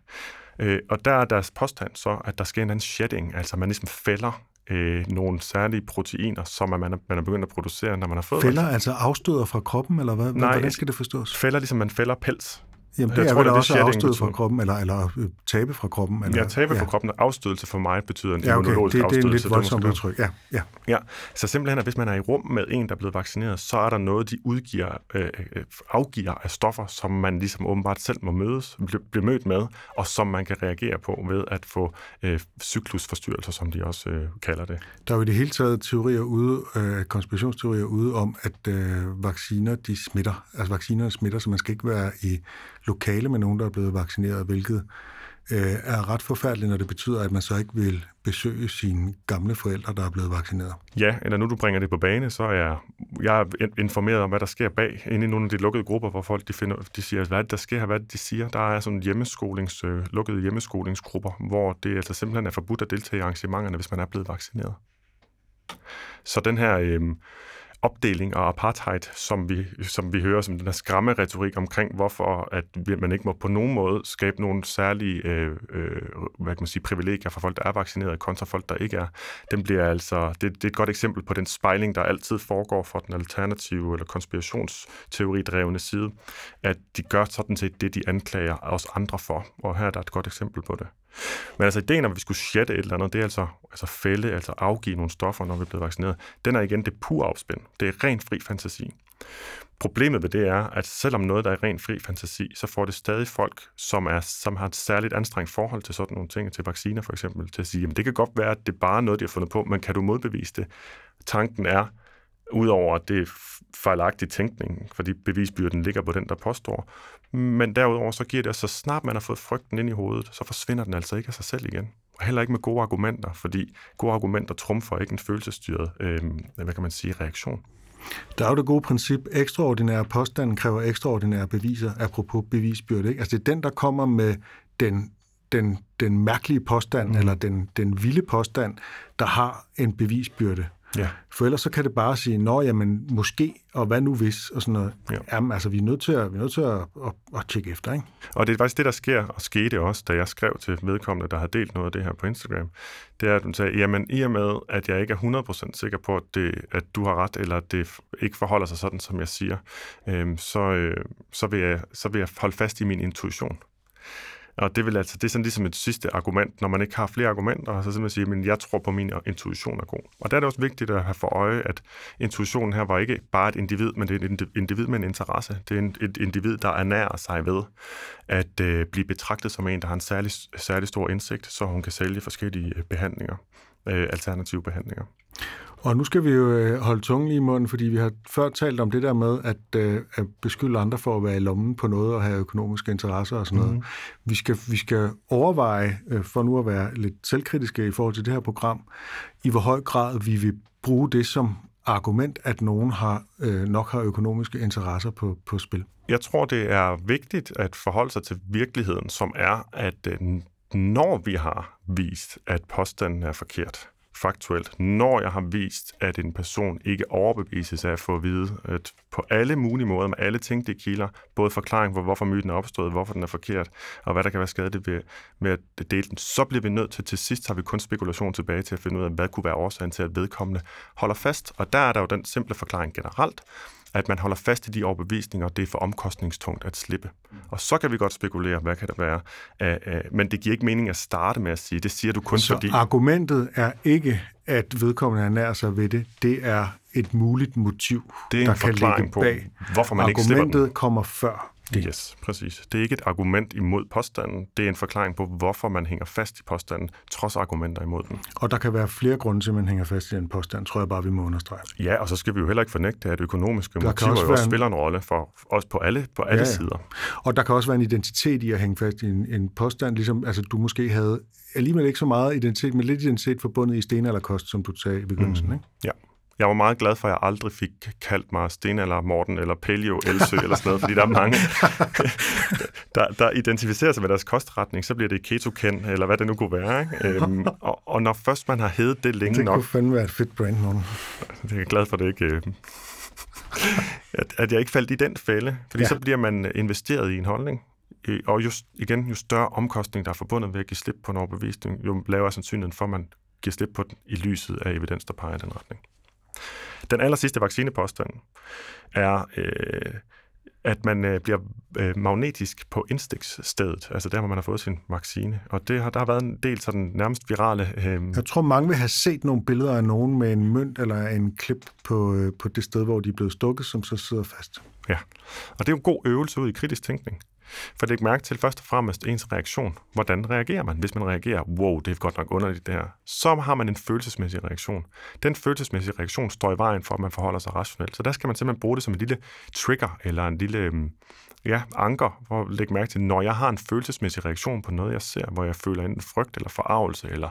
Øh, og der er deres påstand så, at der sker en anden shedding, altså man ligesom fælder øh, nogle særlige proteiner, som man er, man er begyndt at producere, når man har fået Fælder altså afstøder fra kroppen, eller hvad? Nej, hvordan skal det forstås? Fælder ligesom man fælder pels. Jamen, det jeg er vel også afstød fra kroppen, eller, eller øh, tabe fra kroppen? Eller, ja, tabe ja. fra kroppen. Afstødelse for mig betyder en ja, okay. immunologisk det, afstødelse. Det er en lidt voldsomt udtryk, ja, ja. Ja, så simpelthen, at hvis man er i rum med en, der er blevet vaccineret, så er der noget, de udgiver, øh, øh afgiver af stoffer, som man ligesom åbenbart selv må mødes, blive mødt med, og som man kan reagere på ved at få øh, cyklusforstyrrelser, som de også øh, kalder det. Der er jo i det hele taget teorier ude, øh, konspirationsteorier ude om, at øh, vacciner, de smitter. Altså vaccinerne smitter, så man skal ikke være i lokale med nogen, der er blevet vaccineret, hvilket øh, er ret forfærdeligt, når det betyder, at man så ikke vil besøge sine gamle forældre, der er blevet vaccineret. Ja, eller nu du bringer det på bane, så er jeg, jeg er informeret om, hvad der sker bag, inde i nogle af de lukkede grupper, hvor folk de, finder, de siger, hvad der sker hvad hvad de siger. Der er sådan hjemmeskolings, øh, lukkede hjemmeskolingsgrupper, hvor det altså simpelthen er forbudt at deltage i arrangementerne, hvis man er blevet vaccineret. Så den her... Øh, opdeling og apartheid, som vi, som vi hører som den her skræmme retorik omkring, hvorfor at man ikke må på nogen måde skabe nogle særlige øh, øh, hvad kan man sige, privilegier for folk, der er vaccineret, kontra folk, der ikke er. Den bliver altså, det, det er et godt eksempel på den spejling, der altid foregår for den alternative eller konspirationsteoridrevne side, at de gør sådan set det, de anklager os andre for. Og her er der et godt eksempel på det. Men altså ideen om, at vi skulle sjette et eller andet, det er altså, altså fælde, altså afgive nogle stoffer, når vi er blevet vaccineret, den er igen det pure opspænd. Det er rent fri fantasi. Problemet ved det er, at selvom noget der er rent fri fantasi, så får det stadig folk, som, er, som har et særligt anstrengt forhold til sådan nogle ting, til vacciner for eksempel, til at sige, at det kan godt være, at det er bare noget, de har fundet på, men kan du modbevise det? Tanken er, udover at det er fejlagtig tænkning, fordi bevisbyrden ligger på den, der påstår. Men derudover så giver det, at så snart man har fået frygten ind i hovedet, så forsvinder den altså ikke af sig selv igen. Og heller ikke med gode argumenter, fordi gode argumenter trumfer ikke en følelsesstyret, øh, hvad kan man sige, reaktion. Der er jo det gode princip, ekstraordinære påstanden kræver ekstraordinære beviser, apropos bevisbyrde. Ikke? Altså det er den, der kommer med den, den, den mærkelige påstand, mm. eller den, den vilde påstand, der har en bevisbyrde. Ja. For ellers så kan det bare sige, nå jamen måske, og hvad nu hvis, og sådan noget. Ja. Jamen altså, vi er nødt til at, vi er nødt til at, at, at tjekke efter, ikke? Og det er faktisk det, der sker, og skete også, da jeg skrev til vedkommende, der har delt noget af det her på Instagram. Det er, at hun sagde, jamen i og med, at jeg ikke er 100% sikker på, at, det, at du har ret, eller at det ikke forholder sig sådan, som jeg siger, øhm, så, øh, så, vil jeg, så vil jeg holde fast i min intuition. Og det, vil altså, det er sådan ligesom et sidste argument, når man ikke har flere argumenter, så simpelthen sige, at jeg tror på, at min intuition er god. Og der er det også vigtigt at have for øje, at intuitionen her var ikke bare et individ, men det er et individ med en interesse. Det er et individ, der ernærer sig ved at øh, blive betragtet som en, der har en særlig, særlig stor indsigt, så hun kan sælge forskellige øh, behandlinger, øh, alternative behandlinger. Og nu skal vi jo øh, holde tungen i munden, fordi vi har før talt om det der med at, øh, at beskylde andre for at være i lommen på noget og have økonomiske interesser og sådan noget. Mm. Vi, skal, vi skal overveje, øh, for nu at være lidt selvkritiske i forhold til det her program, i hvor høj grad vi vil bruge det som argument, at nogen har øh, nok har økonomiske interesser på, på spil. Jeg tror, det er vigtigt at forholde sig til virkeligheden, som er, at øh, når vi har vist, at påstanden er forkert, faktuelt, når jeg har vist, at en person ikke overbevises af at få at vide, at på alle mulige måder, med alle tænkte kilder, både forklaring på, hvorfor myten er opstået, hvorfor den er forkert, og hvad der kan være skadeligt ved, med at dele den, så bliver vi nødt til, til sidst har vi kun spekulation tilbage til at finde ud af, hvad kunne være årsagen til, at vedkommende holder fast. Og der er der jo den simple forklaring generelt, at man holder fast i de overbevisninger, og det er for omkostningstungt at slippe. Og så kan vi godt spekulere, hvad kan der være. Men det giver ikke mening at starte med at sige, det siger du kun så fordi... argumentet er ikke, at vedkommende ernærer sig ved det. Det er et muligt motiv, det er en der kan ligge bag. På, hvorfor man Argumentet ikke slipper den. kommer før det. Yes, præcis. Det er ikke et argument imod påstanden. Det er en forklaring på, hvorfor man hænger fast i påstanden, trods argumenter imod den. Og der kan være flere grunde til, at man hænger fast i en påstand, tror jeg bare, vi må understrege. Ja, og så skal vi jo heller ikke fornægte, at økonomiske der motiver også, også en... spiller en rolle for os på alle, på alle ja, ja. sider. Og der kan også være en identitet i at hænge fast i en, en påstand, ligesom altså, du måske havde alligevel ikke så meget identitet, men lidt identitet forbundet i sten eller kost, som du sagde i begyndelsen. Mm. Ikke? Ja. Jeg var meget glad for, at jeg aldrig fik kaldt mig Sten eller Morten eller Paleo Elsø eller sådan noget, fordi der er mange, der, der identificerer sig med deres kostretning, så bliver det ketoken, eller hvad det nu kunne være. Ikke? Øhm, og, og når først man har heddet det længe det nok... Det kunne fandme være et fedt brand, nogen. Det er jeg glad for, det ikke... Øh, at, at jeg ikke faldt i den fælde, fordi ja. så bliver man investeret i en holdning, og just, igen, jo større omkostning, der er forbundet ved at give slip på en overbevisning, jo lavere sandsynligheden for, at man giver slip på den i lyset af evidens, der peger i den retning. Den aller sidste vaccinepåstand er, øh, at man øh, bliver øh, magnetisk på indstiksstedet, altså der, hvor man har fået sin vaccine. Og det har, der har været en del sådan nærmest virale... Øh... Jeg tror, mange vil have set nogle billeder af nogen med en mønt eller en klip på, øh, på det sted, hvor de er blevet stukket, som så sidder fast. Ja, og det er jo en god øvelse ud i kritisk tænkning. For læg mærke til først og fremmest ens reaktion. Hvordan reagerer man? Hvis man reagerer, wow, det er godt nok underligt det her, så har man en følelsesmæssig reaktion. Den følelsesmæssige reaktion står i vejen for, at man forholder sig rationelt. Så der skal man simpelthen bruge det som en lille trigger, eller en lille mm, ja, anker, hvor lægge mærke til, når jeg har en følelsesmæssig reaktion på noget, jeg ser, hvor jeg føler enten frygt eller forarvelse, eller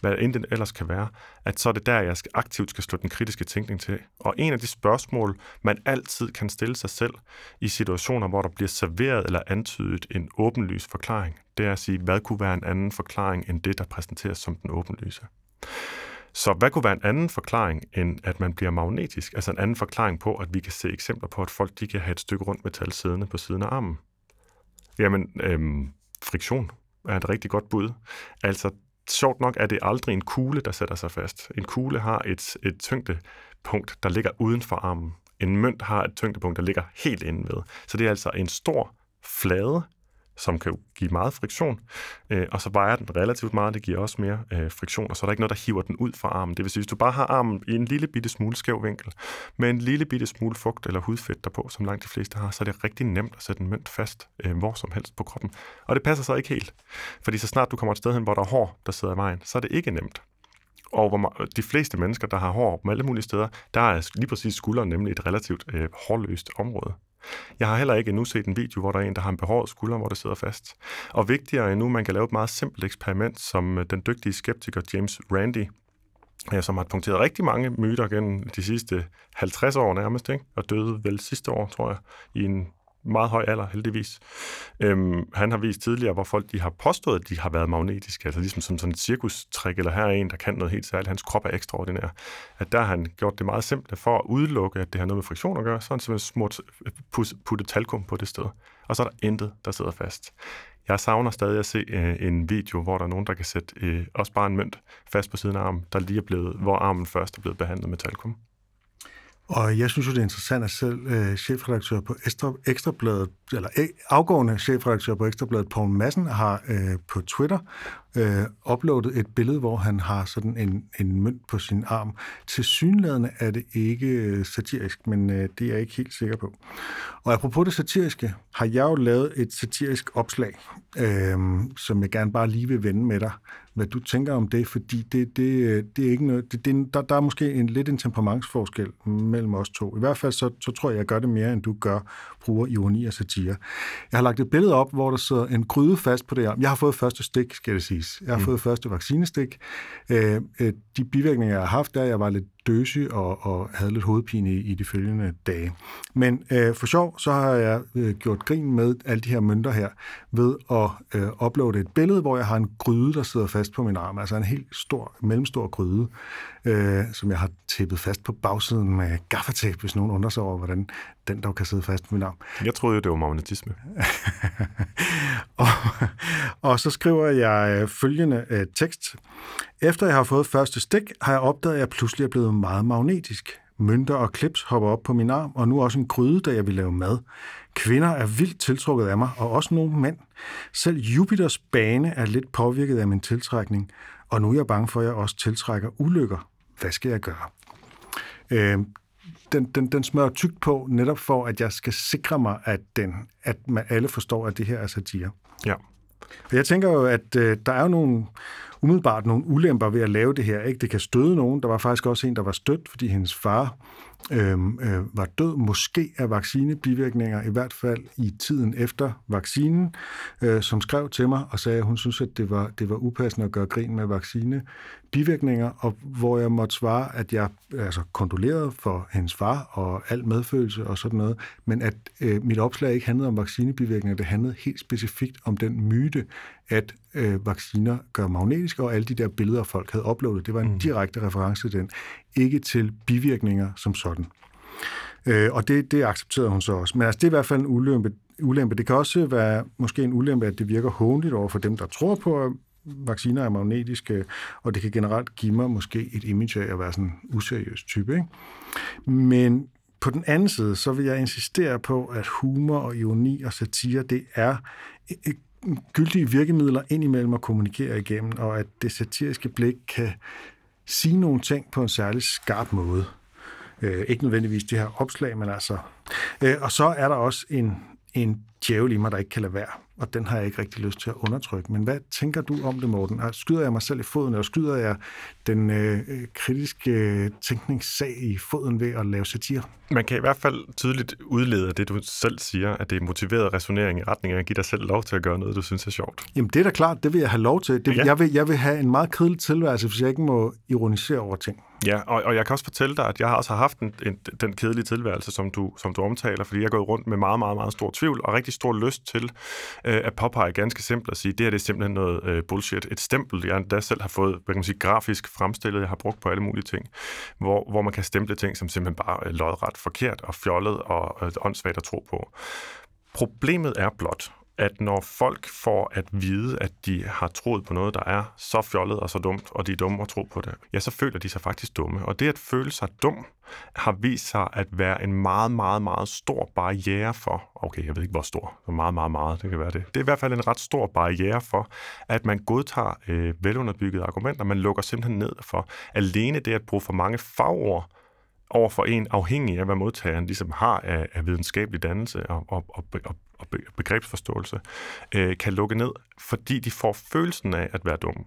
hvad end den ellers kan være, at så er det der, jeg skal, aktivt skal slå den kritiske tænkning til. Og en af de spørgsmål, man altid kan stille sig selv i situationer, hvor der bliver serveret eller antydet en åbenlys forklaring, det er at sige, hvad kunne være en anden forklaring end det, der præsenteres som den åbenlyse. Så hvad kunne være en anden forklaring, end at man bliver magnetisk? Altså en anden forklaring på, at vi kan se eksempler på, at folk de kan have et stykke rundt metal siddende på siden af armen. Jamen, øhm, friktion er et rigtig godt bud. Altså, sjovt nok er det aldrig en kugle, der sætter sig fast. En kugle har et, et tyngdepunkt, der ligger uden for armen. En mønt har et tyngdepunkt, der ligger helt inde ved. Så det er altså en stor flade, som kan give meget friktion, øh, og så vejer den relativt meget, det giver også mere øh, friktion, og så er der ikke noget, der hiver den ud fra armen. Det vil sige, hvis du bare har armen i en lille bitte smule skæv vinkel, med en lille bitte smule fugt eller hudfedt derpå, som langt de fleste har, så er det rigtig nemt at sætte en mønt fast øh, hvor som helst på kroppen. Og det passer så ikke helt, fordi så snart du kommer et sted hen, hvor der er hår, der sidder i vejen, så er det ikke nemt. Og hvor de fleste mennesker, der har hår på alle mulige steder, der er lige præcis skulderen nemlig et relativt øh, hårløst område. Jeg har heller ikke endnu set en video, hvor der er en, der har en behåret skulder, hvor det sidder fast. Og vigtigere endnu, man kan lave et meget simpelt eksperiment, som øh, den dygtige skeptiker James Randi, som har punkteret rigtig mange myter gennem de sidste 50 år nærmest, ikke? og døde vel sidste år, tror jeg, i en meget høj alder, heldigvis. Øhm, han har vist tidligere, hvor folk de har påstået, at de har været magnetiske, altså ligesom som sådan et cirkustrik, eller her er en, der kan noget helt særligt, hans krop er ekstraordinær. At der har han gjort det meget simpelt for at udelukke, at det har noget med friktion at gøre, så har han simpelthen smurt, puttet talkum på det sted. Og så er der intet, der sidder fast. Jeg savner stadig at se øh, en video, hvor der er nogen, der kan sætte øh, også bare en mønt fast på siden af armen, der lige er blevet, hvor armen først er blevet behandlet med talkum. Og jeg synes jo, det er interessant, at selv øh, chefredaktør på Ekstra, Ekstrabladet, eller øh, afgående chefredaktør på Ekstrabladet, Poul Madsen, har øh, på Twitter øh, uploadet et billede, hvor han har sådan en, en mønt på sin arm. Til synlædende er det ikke øh, satirisk, men øh, det er jeg ikke helt sikker på. Og apropos det satiriske, har jeg jo lavet et satirisk opslag, øh, som jeg gerne bare lige vil vende med dig, hvad du tænker om det, fordi det, det, det er ikke noget, det, det, der, der er måske en lidt en temperamentsforskel mellem os to. I hvert fald så, så tror jeg, jeg gør det mere, end du gør, bruger ironi og satire. Jeg har lagt et billede op, hvor der sidder en gryde fast på det her. Jeg har fået første stik, skal det siges. Jeg har mm. fået første vaccinestik. Øh, øh, de bivirkninger, jeg har haft, der jeg var lidt døsig og, og havde lidt hovedpine i, i de følgende dage. Men øh, for sjov, så har jeg øh, gjort grin med alle de her mønter her, ved at øh, uploade et billede, hvor jeg har en gryde, der sidder fast på min arm. Altså en helt stor, mellemstor gryde, øh, som jeg har tæppet fast på bagsiden med gaffatape, hvis nogen undrer sig over, hvordan den dog kan sidde fast på min arm. Jeg troede jo, det var magnetisme. og, og så skriver jeg øh, følgende øh, tekst. Efter jeg har fået første stik, har jeg opdaget, at jeg pludselig er blevet meget magnetisk. Mønter og klips hopper op på min arm, og nu også en gryde, da jeg vil lave mad. Kvinder er vildt tiltrukket af mig, og også nogle mænd. Selv Jupiters bane er lidt påvirket af min tiltrækning, og nu er jeg bange for, at jeg også tiltrækker ulykker. Hvad skal jeg gøre? Øh, den, den, den smører tykt på, netop for, at jeg skal sikre mig, at, den, at man alle forstår, at det her er satire. Ja. Og jeg tænker jo, at øh, der er jo nogle, umiddelbart nogle ulemper ved at lave det her. Ikke? Det kan støde nogen. Der var faktisk også en, der var stødt, fordi hendes far øh, øh, var død, måske af vaccinebivirkninger, i hvert fald i tiden efter vaccinen, øh, som skrev til mig og sagde, at hun synes, at det var, det var upassende at gøre grin med vaccinebivirkninger, og hvor jeg måtte svare, at jeg altså, kondolerede for hendes far og al medfølelse og sådan noget, men at øh, mit opslag ikke handlede om vaccinebivirkninger, det handlede helt specifikt om den myte, at øh, vacciner gør magnetiske, og alle de der billeder, folk havde uploadet, det var en mm. direkte reference til den, ikke til bivirkninger som sådan. Øh, og det, det accepterede hun så også. Men altså, det er i hvert fald en ulempe. ulempe. Det kan også være måske en ulempe, at det virker håndligt over for dem, der tror på, at vacciner er magnetiske, og det kan generelt give mig måske et image af at være sådan en useriøs type. Ikke? Men på den anden side, så vil jeg insistere på, at humor og ironi og satire, det er gyldige virkemidler indimellem at kommunikere igennem, og at det satiriske blik kan sige nogle ting på en særlig skarp måde. Øh, ikke nødvendigvis det her opslag, men altså... Øh, og så er der også en, en djævel i mig, der ikke kan lade være og den har jeg ikke rigtig lyst til at undertrykke. Men hvad tænker du om det, Morten? Skyder jeg mig selv i foden, eller skyder jeg den øh, kritiske øh, tænkningssag i foden ved at lave satire? Man kan i hvert fald tydeligt udlede af det, du selv siger, at det er motiveret resonering i retning af at give dig selv lov til at gøre noget, du synes er sjovt. Jamen det er da klart, det vil jeg have lov til. Det, ja. jeg, vil, jeg vil have en meget kedelig tilværelse, hvis jeg ikke må ironisere over ting. Ja, og, og jeg kan også fortælle dig, at jeg har også haft en, en, den kedelige tilværelse, som du, som du omtaler, fordi jeg er gået rundt med meget, meget, meget stor tvivl og rigtig stor lyst til øh, at påpege ganske simpelt at sige, det her det er simpelthen noget øh, bullshit. Et stempel, jeg endda selv har fået hvad kan man sige, grafisk fremstillet, jeg har brugt på alle mulige ting, hvor, hvor man kan stemple ting som simpelthen bare øh, lodret forkert og fjollet og øh, åndssvagt at tro på. Problemet er blot, at når folk får at vide, at de har troet på noget, der er så fjollet og så dumt, og de er dumme at tro på det, ja, så føler de sig faktisk dumme. Og det at føle sig dum, har vist sig at være en meget, meget, meget stor barriere for, okay, jeg ved ikke hvor stor, så meget, meget, meget, det kan være det. Det er i hvert fald en ret stor barriere for, at man godtager øh, velunderbyggede argumenter, man lukker simpelthen ned for. Alene det at bruge for mange fagord, over for en afhængig af, hvad modtageren ligesom har af, af videnskabelig dannelse og, og, og, og, og begrebsforståelse, øh, kan lukke ned, fordi de får følelsen af at være dumme.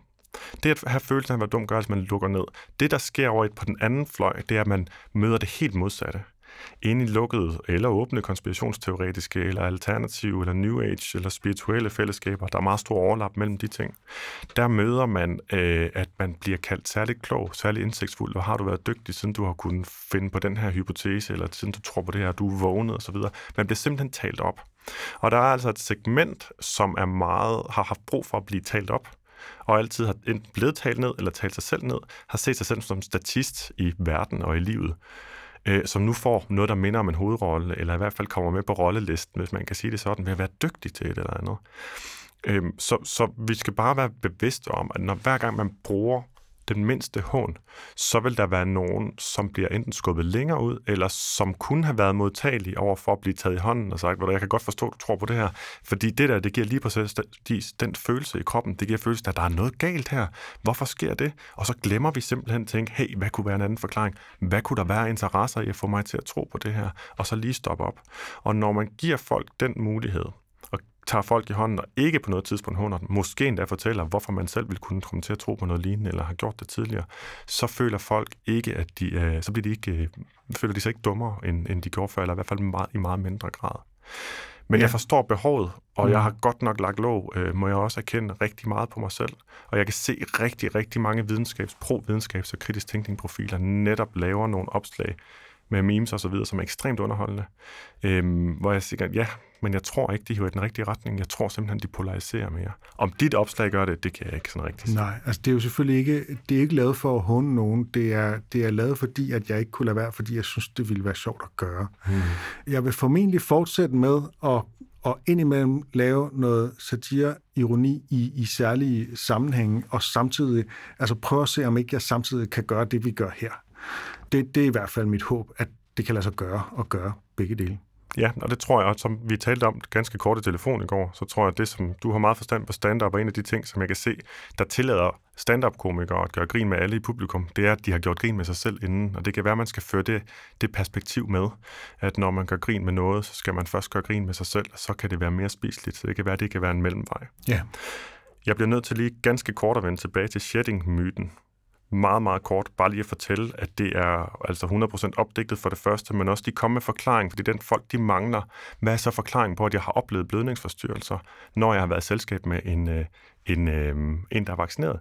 Det at have følelsen af at være dum gør, at man lukker ned. Det, der sker over på den anden fløj, det er, at man møder det helt modsatte inde i lukkede eller åbne konspirationsteoretiske, eller alternative, eller new age, eller spirituelle fællesskaber. Der er meget stor overlap mellem de ting. Der møder man, øh, at man bliver kaldt særligt klog, særligt indsigtsfuld. og har du været dygtig, siden du har kunnet finde på den her hypotese, eller siden du tror på det her, du er vågnet osv. Man bliver simpelthen talt op. Og der er altså et segment, som er meget, har haft brug for at blive talt op, og altid har enten blevet talt ned eller talt sig selv ned, har set sig selv som statist i verden og i livet øh, som nu får noget, der minder om en hovedrolle, eller i hvert fald kommer med på rollelisten, hvis man kan sige det sådan, ved at være dygtig til et eller andet. Øh, så, så vi skal bare være bevidste om, at når hver gang man bruger den mindste hån, så vil der være nogen, som bliver enten skubbet længere ud, eller som kunne have været modtagelige over for at blive taget i hånden og sagt, jeg kan godt forstå, at du tror på det her, fordi det der, det giver lige præcis den følelse i kroppen, det giver følelsen, at der er noget galt her. Hvorfor sker det? Og så glemmer vi simpelthen at tænke, hey, hvad kunne være en anden forklaring? Hvad kunne der være interesser i at få mig til at tro på det her? Og så lige stoppe op. Og når man giver folk den mulighed, og tager folk i hånden og ikke på noget tidspunkt hånder dem, måske endda fortæller, hvorfor man selv vil kunne komme til at tro på noget lignende, eller har gjort det tidligere, så føler folk ikke, at de, øh, så bliver de ikke, øh, føler de sig ikke dummere, end, end de gjorde før, eller i hvert fald meget, i meget mindre grad. Men ja. jeg forstår behovet, og mm. jeg har godt nok lagt lov, øh, må jeg også erkende rigtig meget på mig selv. Og jeg kan se rigtig, rigtig mange videnskabs, pro-videnskabs- og kritisk tænkning-profiler netop laver nogle opslag med memes og så videre, som er ekstremt underholdende. Øhm, hvor jeg siger, ja, men jeg tror ikke, de hiver i den rigtige retning. Jeg tror simpelthen, de polariserer mere. Om dit opslag gør det, det kan jeg ikke sådan rigtig sige. Nej, altså det er jo selvfølgelig ikke, det er ikke lavet for at hunde nogen. Det er, det er lavet fordi, at jeg ikke kunne lade være, fordi jeg synes, det ville være sjovt at gøre. Hmm. Jeg vil formentlig fortsætte med at og indimellem lave noget satire, ironi i, i særlige sammenhænge, og samtidig altså prøve at se, om ikke jeg samtidig kan gøre det, vi gør her. Det, det er i hvert fald mit håb, at det kan lade sig gøre og gøre begge dele. Ja, og det tror jeg, og som vi talte om ganske kort i telefon i går, så tror jeg, at det, som du har meget forstand på stand-up, er en af de ting, som jeg kan se, der tillader stand-up-komikere at gøre grin med alle i publikum, det er, at de har gjort grin med sig selv inden. Og det kan være, at man skal føre det, det perspektiv med, at når man gør grin med noget, så skal man først gøre grin med sig selv, og så kan det være mere spiseligt. Så det kan være, at det kan være en mellemvej. Ja. Jeg bliver nødt til lige ganske kort at vende tilbage til shedding-myten, meget, meget kort, bare lige at fortælle, at det er altså 100% opdigtet for det første, men også de kommer med forklaring, fordi den folk, de mangler. Hvad er så forklaringen på, at jeg har oplevet blødningsforstyrrelser, når jeg har været i selskab med en, øh, end, øh, end der er vaccineret?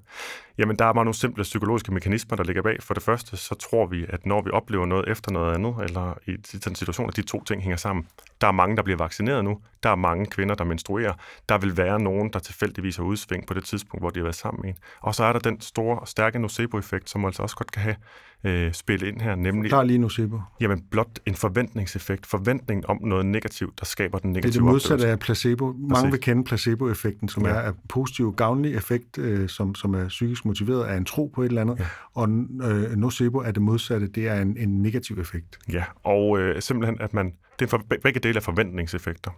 Jamen, der er bare nogle simple psykologiske mekanismer, der ligger bag. For det første, så tror vi, at når vi oplever noget efter noget andet, eller i den situation, at de to ting hænger sammen. Der er mange, der bliver vaccineret nu. Der er mange kvinder, der menstruerer. Der vil være nogen, der tilfældigvis har udsving på det tidspunkt, hvor de har været sammen med en. Og så er der den store og stærke nocebo-effekt, som altså også godt kan have øh, spille ind her, nemlig... Er lige nocebo. Jamen, blot en forventningseffekt. Forventning om noget negativt, der skaber den negative Det er det modsatte af placebo. Mange vil kende placebo-effekten, som ja. er en positiv, gavnlig effekt, øh, som, som er psykisk motiveret af en tro på et eller andet. Ja. Og øh, nocebo er det modsatte, det er en, en negativ effekt. Ja, og øh, simpelthen, at man... Det er for, begge dele af forventningseffekter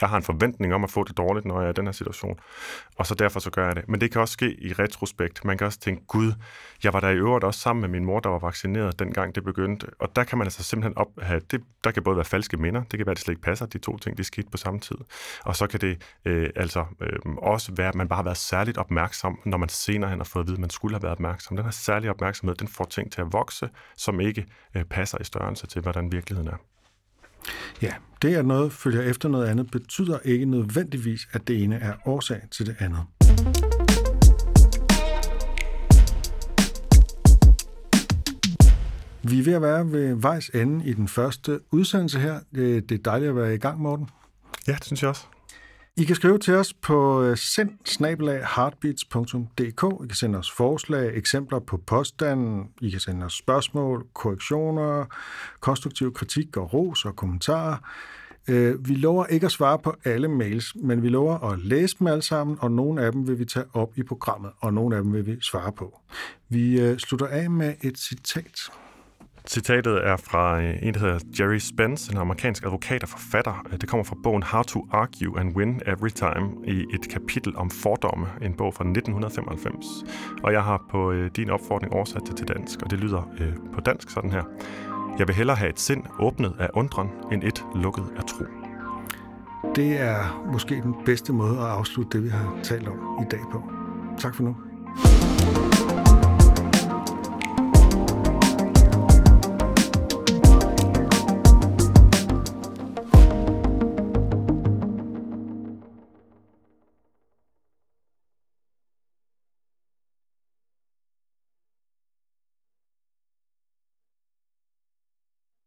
jeg har en forventning om at få det dårligt, når jeg er i den her situation. Og så derfor så gør jeg det. Men det kan også ske i retrospekt. Man kan også tænke, gud, jeg var der i øvrigt også sammen med min mor, der var vaccineret, dengang det begyndte. Og der kan man altså simpelthen op have, det, der kan både være falske minder, det kan være, at det slet ikke passer, de to ting, de skete på samme tid. Og så kan det øh, altså øh, også være, at man bare har været særligt opmærksom, når man senere hen har fået at vide, at man skulle have været opmærksom. Den her særlige opmærksomhed, den får ting til at vokse, som ikke øh, passer i størrelse til, hvordan virkeligheden er. Ja, det at noget følger efter noget andet, betyder ikke nødvendigvis, at det ene er årsag til det andet. Vi er ved at være ved vejs ende i den første udsendelse her. Det er dejligt at være i gang, Morten. Ja, det synes jeg også. I kan skrive til os på øh, sendsnabelagheartbeats.dk. I kan sende os forslag, eksempler på påstanden. I kan sende os spørgsmål, korrektioner, konstruktiv kritik og ros og kommentarer. Øh, vi lover ikke at svare på alle mails, men vi lover at læse dem alle sammen, og nogle af dem vil vi tage op i programmet, og nogle af dem vil vi svare på. Vi øh, slutter af med et citat. Citatet er fra øh, en, der hedder Jerry Spence, en amerikansk advokat og forfatter. Øh, det kommer fra bogen How to Argue and Win Every Time i et kapitel om fordomme, en bog fra 1995. Og jeg har på øh, din opfordring oversat det til dansk, og det lyder på dansk sådan her. Jeg vil hellere have et sind åbnet af undren, end et lukket af tro. Det er måske den bedste måde at afslutte det, vi har talt om i dag på. Tak for nu.